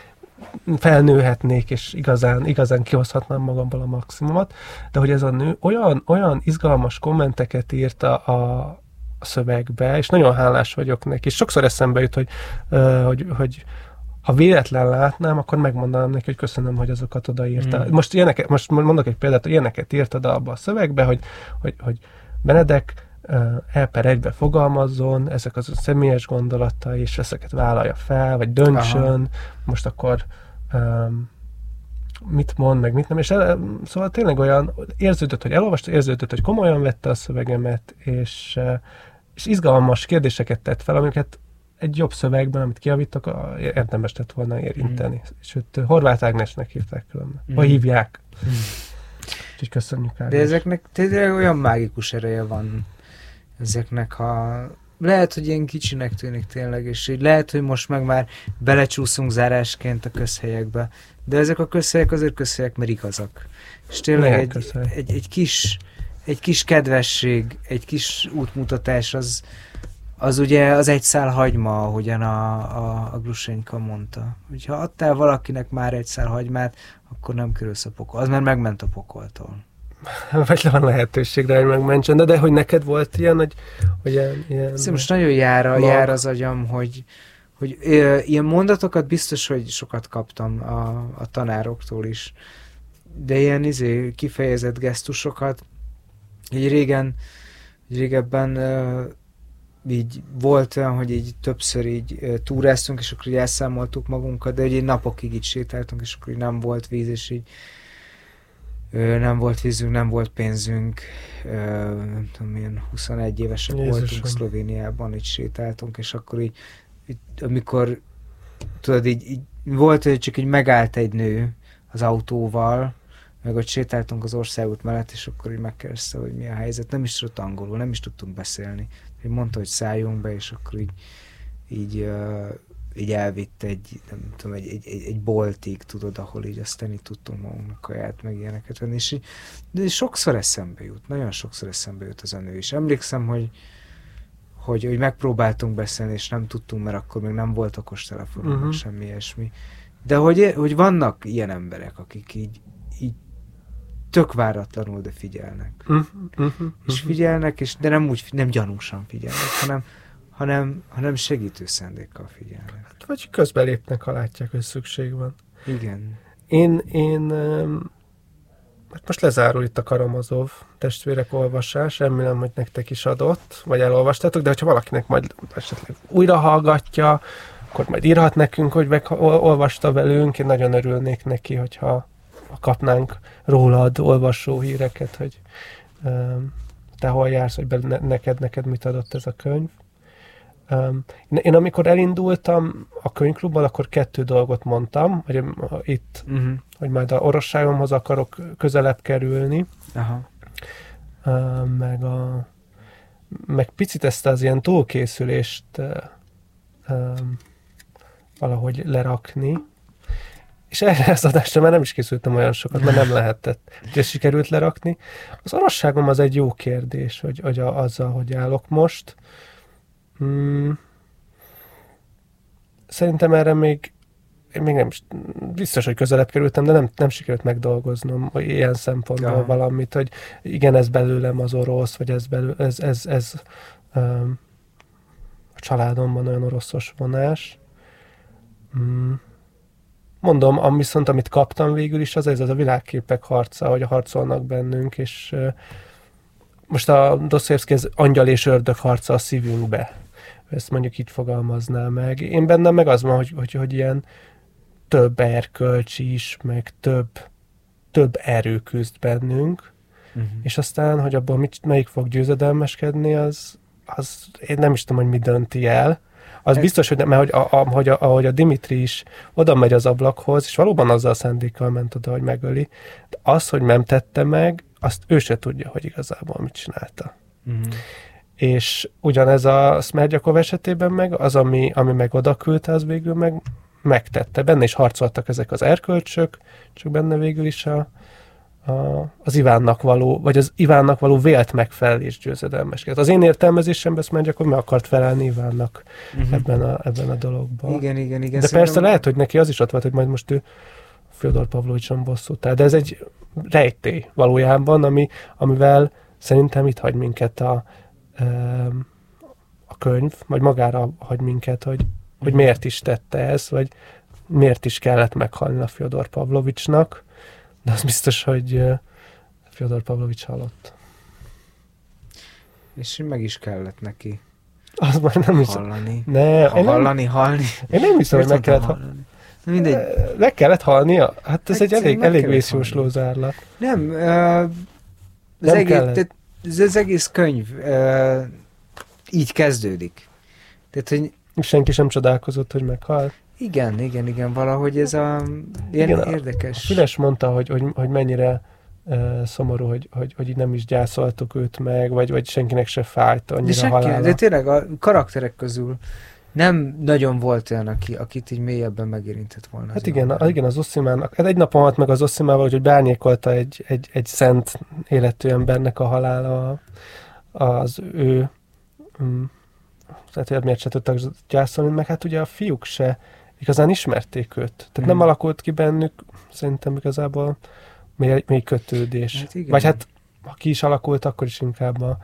felnőhetnék, és igazán, igazán kihozhatnám magamból a maximumot, de hogy ez a nő olyan, olyan izgalmas kommenteket írt a, a, szövegbe, és nagyon hálás vagyok neki. És sokszor eszembe jut, hogy, hogy, hogy ha véletlen látnám, akkor megmondanám neki, hogy köszönöm, hogy azokat odaírta. Mm. Mm. Most, ilyeneket, most mondok egy példát, hogy ilyeneket írtad abba a szövegbe, hogy, hogy, hogy Benedek el per egybe fogalmazzon, ezek az a személyes gondolatai, és ezeket vállalja fel, vagy döntsön, Aha. most akkor um, mit mond, meg mit nem, és el, szóval tényleg olyan érződött, hogy elolvasta, érződött, hogy komolyan vette a szövegemet, és, és izgalmas kérdéseket tett fel, amiket egy jobb szövegben, amit kiavítok, a- érdemes lett volna érinteni. Mm. Sőt, Horváth Ágnesnek hívták különben. Mm. Vagy hívják. Mhm. Úgyhogy köszönjük Ágnes. De ezeknek tényleg olyan mágikus ereje van ezeknek ha lehet, hogy ilyen kicsinek tűnik tényleg, és így lehet, hogy most meg már belecsúszunk zárásként a közhelyekbe, de ezek a közhelyek azért közhelyek, mert igazak. És tényleg Milyen egy, közhely? egy, egy, kis, egy kis kedvesség, egy kis útmutatás, az, az ugye az egy szál hagyma, ahogyan a, a, a Grusenyka mondta. Hogyha adtál valakinek már egy szál hagymát, akkor nem kerülsz a pokol. Az már megment a pokoltól. Vagy van lehetőség rá, hogy megmentsen, de, de hogy neked volt ilyen, hogy, hogy ilyen, ilyen Szóval most nagyon jár, Mag. jár az agyam, hogy, hogy ö, ilyen mondatokat biztos, hogy sokat kaptam a, a tanároktól is. De ilyen izé, kifejezett gesztusokat, így régen, így régebben ö, így volt olyan, hogy így többször így túráztunk, és akkor így elszámoltuk magunkat, de így napokig így sétáltunk, és akkor így nem volt víz, és így nem volt vízünk, nem volt pénzünk, nem tudom, milyen 21 évesek Jézusom. voltunk Szlovéniában, így sétáltunk, és akkor így, így amikor tudod, így, így volt, hogy csak így megállt egy nő az autóval, meg ott sétáltunk az országút mellett, és akkor így megkérdezte, hogy mi a helyzet. Nem is tudott angolul, nem is tudtunk beszélni. Így mondta, hogy szálljunk be, és akkor így, így, így elvitt egy, nem tudom, egy, egy, egy, egy boltig, tudod, ahol így aztán így tudtunk magunknak kaját, meg ilyeneket venni. És így, de sokszor eszembe jut, nagyon sokszor eszembe jut az a nő is. Emlékszem, hogy hogy, hogy megpróbáltunk beszélni, és nem tudtunk, mert akkor még nem volt okos telefonunk, uh-huh. semmi ilyesmi. De hogy, hogy vannak ilyen emberek, akik így, így tök váratlanul, de figyelnek. Uh-huh. Uh-huh. És figyelnek, és de nem úgy, nem gyanúsan figyelnek, hanem, hanem, hanem segítő szándékkal figyelnek. Hát, vagy közbelépnek, ha látják, hogy szükség van. Igen. Én, én Hát most lezárul itt a Karamazov testvérek olvasás, remélem, hogy nektek is adott, vagy elolvastátok, de hogyha valakinek majd esetleg újra hallgatja, akkor majd írhat nekünk, hogy olvasta velünk, én nagyon örülnék neki, hogyha kapnánk rólad olvasó híreket, hogy te hol jársz, hogy neked, neked mit adott ez a könyv. Um, én amikor elindultam a könyvklubban, akkor kettő dolgot mondtam, hogy itt, uh-huh. hogy majd a orosságomhoz akarok közelebb kerülni, Aha. Meg a meg picit ezt az ilyen túlkészülést um, valahogy lerakni, és erre az adásra már nem is készültem olyan sokat, mert nem lehetett. És sikerült lerakni. Az orosságom az egy jó kérdés, hogy, hogy a, azzal, hogy állok most. Hmm. Szerintem erre még én még nem biztos, hogy közelebb kerültem, de nem, nem sikerült megdolgoznom ilyen szempontból ja. valamit, hogy igen, ez belőlem az orosz, vagy ez, belül, ez, ez, ez um, a családomban olyan oroszos vonás. Hmm. Mondom, am, viszont amit kaptam végül is, az ez az a világképek harca, hogy harcolnak bennünk, és uh, most a Dostoyevsky az angyal és ördög harca a szívünkbe ezt mondjuk így fogalmazná meg. Én bennem meg az van, hogy, hogy, hogy ilyen több erkölcs is, meg több, több erő küzd bennünk, uh-huh. és aztán, hogy abban mit, melyik fog győzedelmeskedni, az, az én nem is tudom, hogy mi dönti el. Az Ez... biztos, hogy, mert hogy, a, a, hogy a, ahogy a Dimitri is oda megy az ablakhoz, és valóban azzal a szándékkal ment oda, hogy megöli, de az, hogy nem tette meg, azt ő se tudja, hogy igazából mit csinálta. Uh-huh. És ugyanez a Smergyakov esetében meg, az, ami, ami meg oda küldte, az végül meg megtette. Benne is harcoltak ezek az erkölcsök, csak benne végül is a, a, az Ivánnak való, vagy az Ivánnak való vélt megfelelés győzedelmeskedett. Az én értelmezésemben Smergyakov meg akart felelni Ivánnak uh-huh. ebben, a, ebben a dologban. Igen, igen, igen. De persze lehet, hogy neki az is ott volt, hogy majd most ő Fyodor Pavlovicson bosszút áll, de ez egy rejtély valójában, ami, amivel szerintem itt hagy minket a, a könyv, vagy magára hagy minket, hogy, hogy miért is tette ezt, vagy miért is kellett meghalni a Fyodor Pavlovicsnak, de az biztos, hogy Fyodor Pavlovics halott. És meg is kellett neki. Az már nem is. Hallani. Ne, ha hallani, nem, halni. Én nem hiszem, hogy meg kellett hallani. Mindegy. Meg kellett halnia? Hát ez hát egy elég, elég vészjósló zárlat. Nem, uh, az nem egész, tehát ez az egész könyv uh, így kezdődik. Tehát, hogy Senki sem csodálkozott, hogy meghal. Igen, igen, igen, valahogy ez a ilyen igen, érdekes. A Füles mondta, hogy, hogy, hogy mennyire uh, szomorú, hogy, hogy, hogy nem is gyászoltuk őt meg, vagy, vagy senkinek se fájt annyira de senki, halála. De tényleg a karakterek közül nem nagyon volt olyan, aki, akit így mélyebben megérintett volna. Hát igen, a, igen, az Osszimának. Hát egy napon halt meg az Osszimával, hogy bárnyékolta egy, egy, egy szent életű embernek a halála az ő um, tehát hogy miért se tudtak gyászolni, meg hát ugye a fiúk se igazán ismerték őt. Tehát hmm. nem alakult ki bennük szerintem igazából mély, mély kötődés. Hát igen. Vagy hát ha ki is alakult, akkor is inkább a,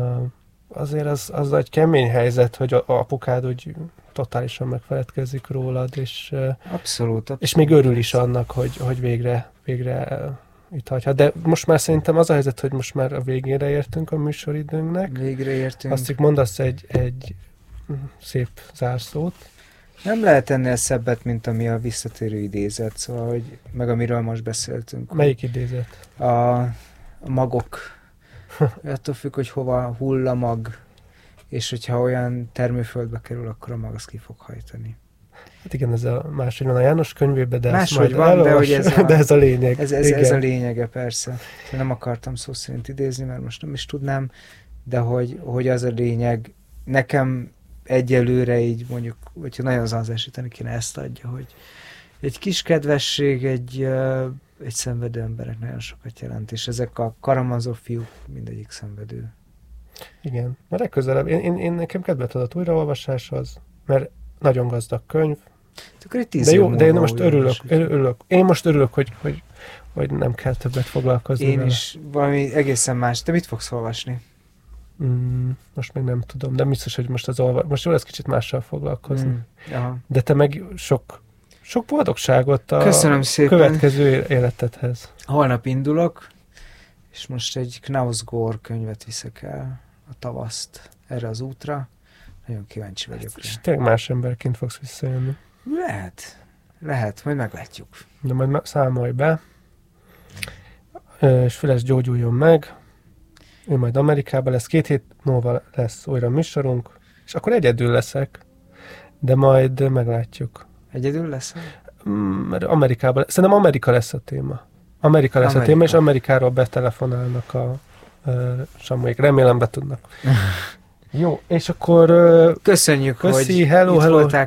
a azért az, az egy kemény helyzet, hogy a, a apukád úgy totálisan megfeledkezik rólad, és, abszolút, abszolút. és még örül is annak, hogy, hogy végre, végre itt hagyhat. De most már szerintem az a helyzet, hogy most már a végére értünk a műsoridőnknek. Végre értünk. Azt így mondasz egy, egy szép zárszót. Nem lehet ennél szebbet, mint ami a visszatérő idézet, szóval, hogy meg amiről most beszéltünk. Melyik idézet? A, a magok attól függ, hogy hova hull a mag, és hogyha olyan termőföldbe kerül, akkor a mag azt ki fog hajtani. Hát igen, ez a máshogy van a János könyvében, de Máshogy van, de hogy ez a- de ez a lényeg. Ez, ez, igen. ez a lényege persze. Nem akartam szó szerint idézni, mert most nem is tudnám, de hogy, hogy az a lényeg, nekem egyelőre így mondjuk, hogyha nagyon zanzásítani kéne, ezt adja, hogy egy kis kedvesség, egy, egy szenvedő emberek nagyon sokat jelent, és ezek a karamazov fiúk mindegyik szenvedő. Igen, mert legközelebb, én, én, én nekem kedvet adott újraolvasáshoz, mert nagyon gazdag könyv, tíz de jó, de én most örülök, örülök, én most örülök, hogy, hogy, hogy nem kell többet foglalkozni Én vele. is valami egészen más. Te mit fogsz olvasni? Mm, most még nem tudom, de biztos, hogy most az olva... most jó lesz kicsit mással foglalkozni. Mm. Aha. De te meg sok, sok boldogságot a Köszönöm szépen. következő életedhez. Holnap indulok, és most egy Knausgård könyvet viszek el a tavaszt erre az útra. Nagyon kíváncsi vagyok És rá. tényleg más emberként fogsz visszajönni. Lehet, lehet, majd meglátjuk. De majd számolj be, és Füles gyógyuljon meg, ő majd Amerikában lesz, két hét múlva lesz újra műsorunk, és akkor egyedül leszek, de majd meglátjuk. Egyedül lesz? Mm, Mert Amerikában, szerintem Amerika lesz a téma. Amerika lesz Amerika. a téma, és Amerikáról betelefonálnak a uh, samuik. Remélem be tudnak. Jó, és akkor uh, Köszönjük, Köszi, hogy hello, itt hello. voltál,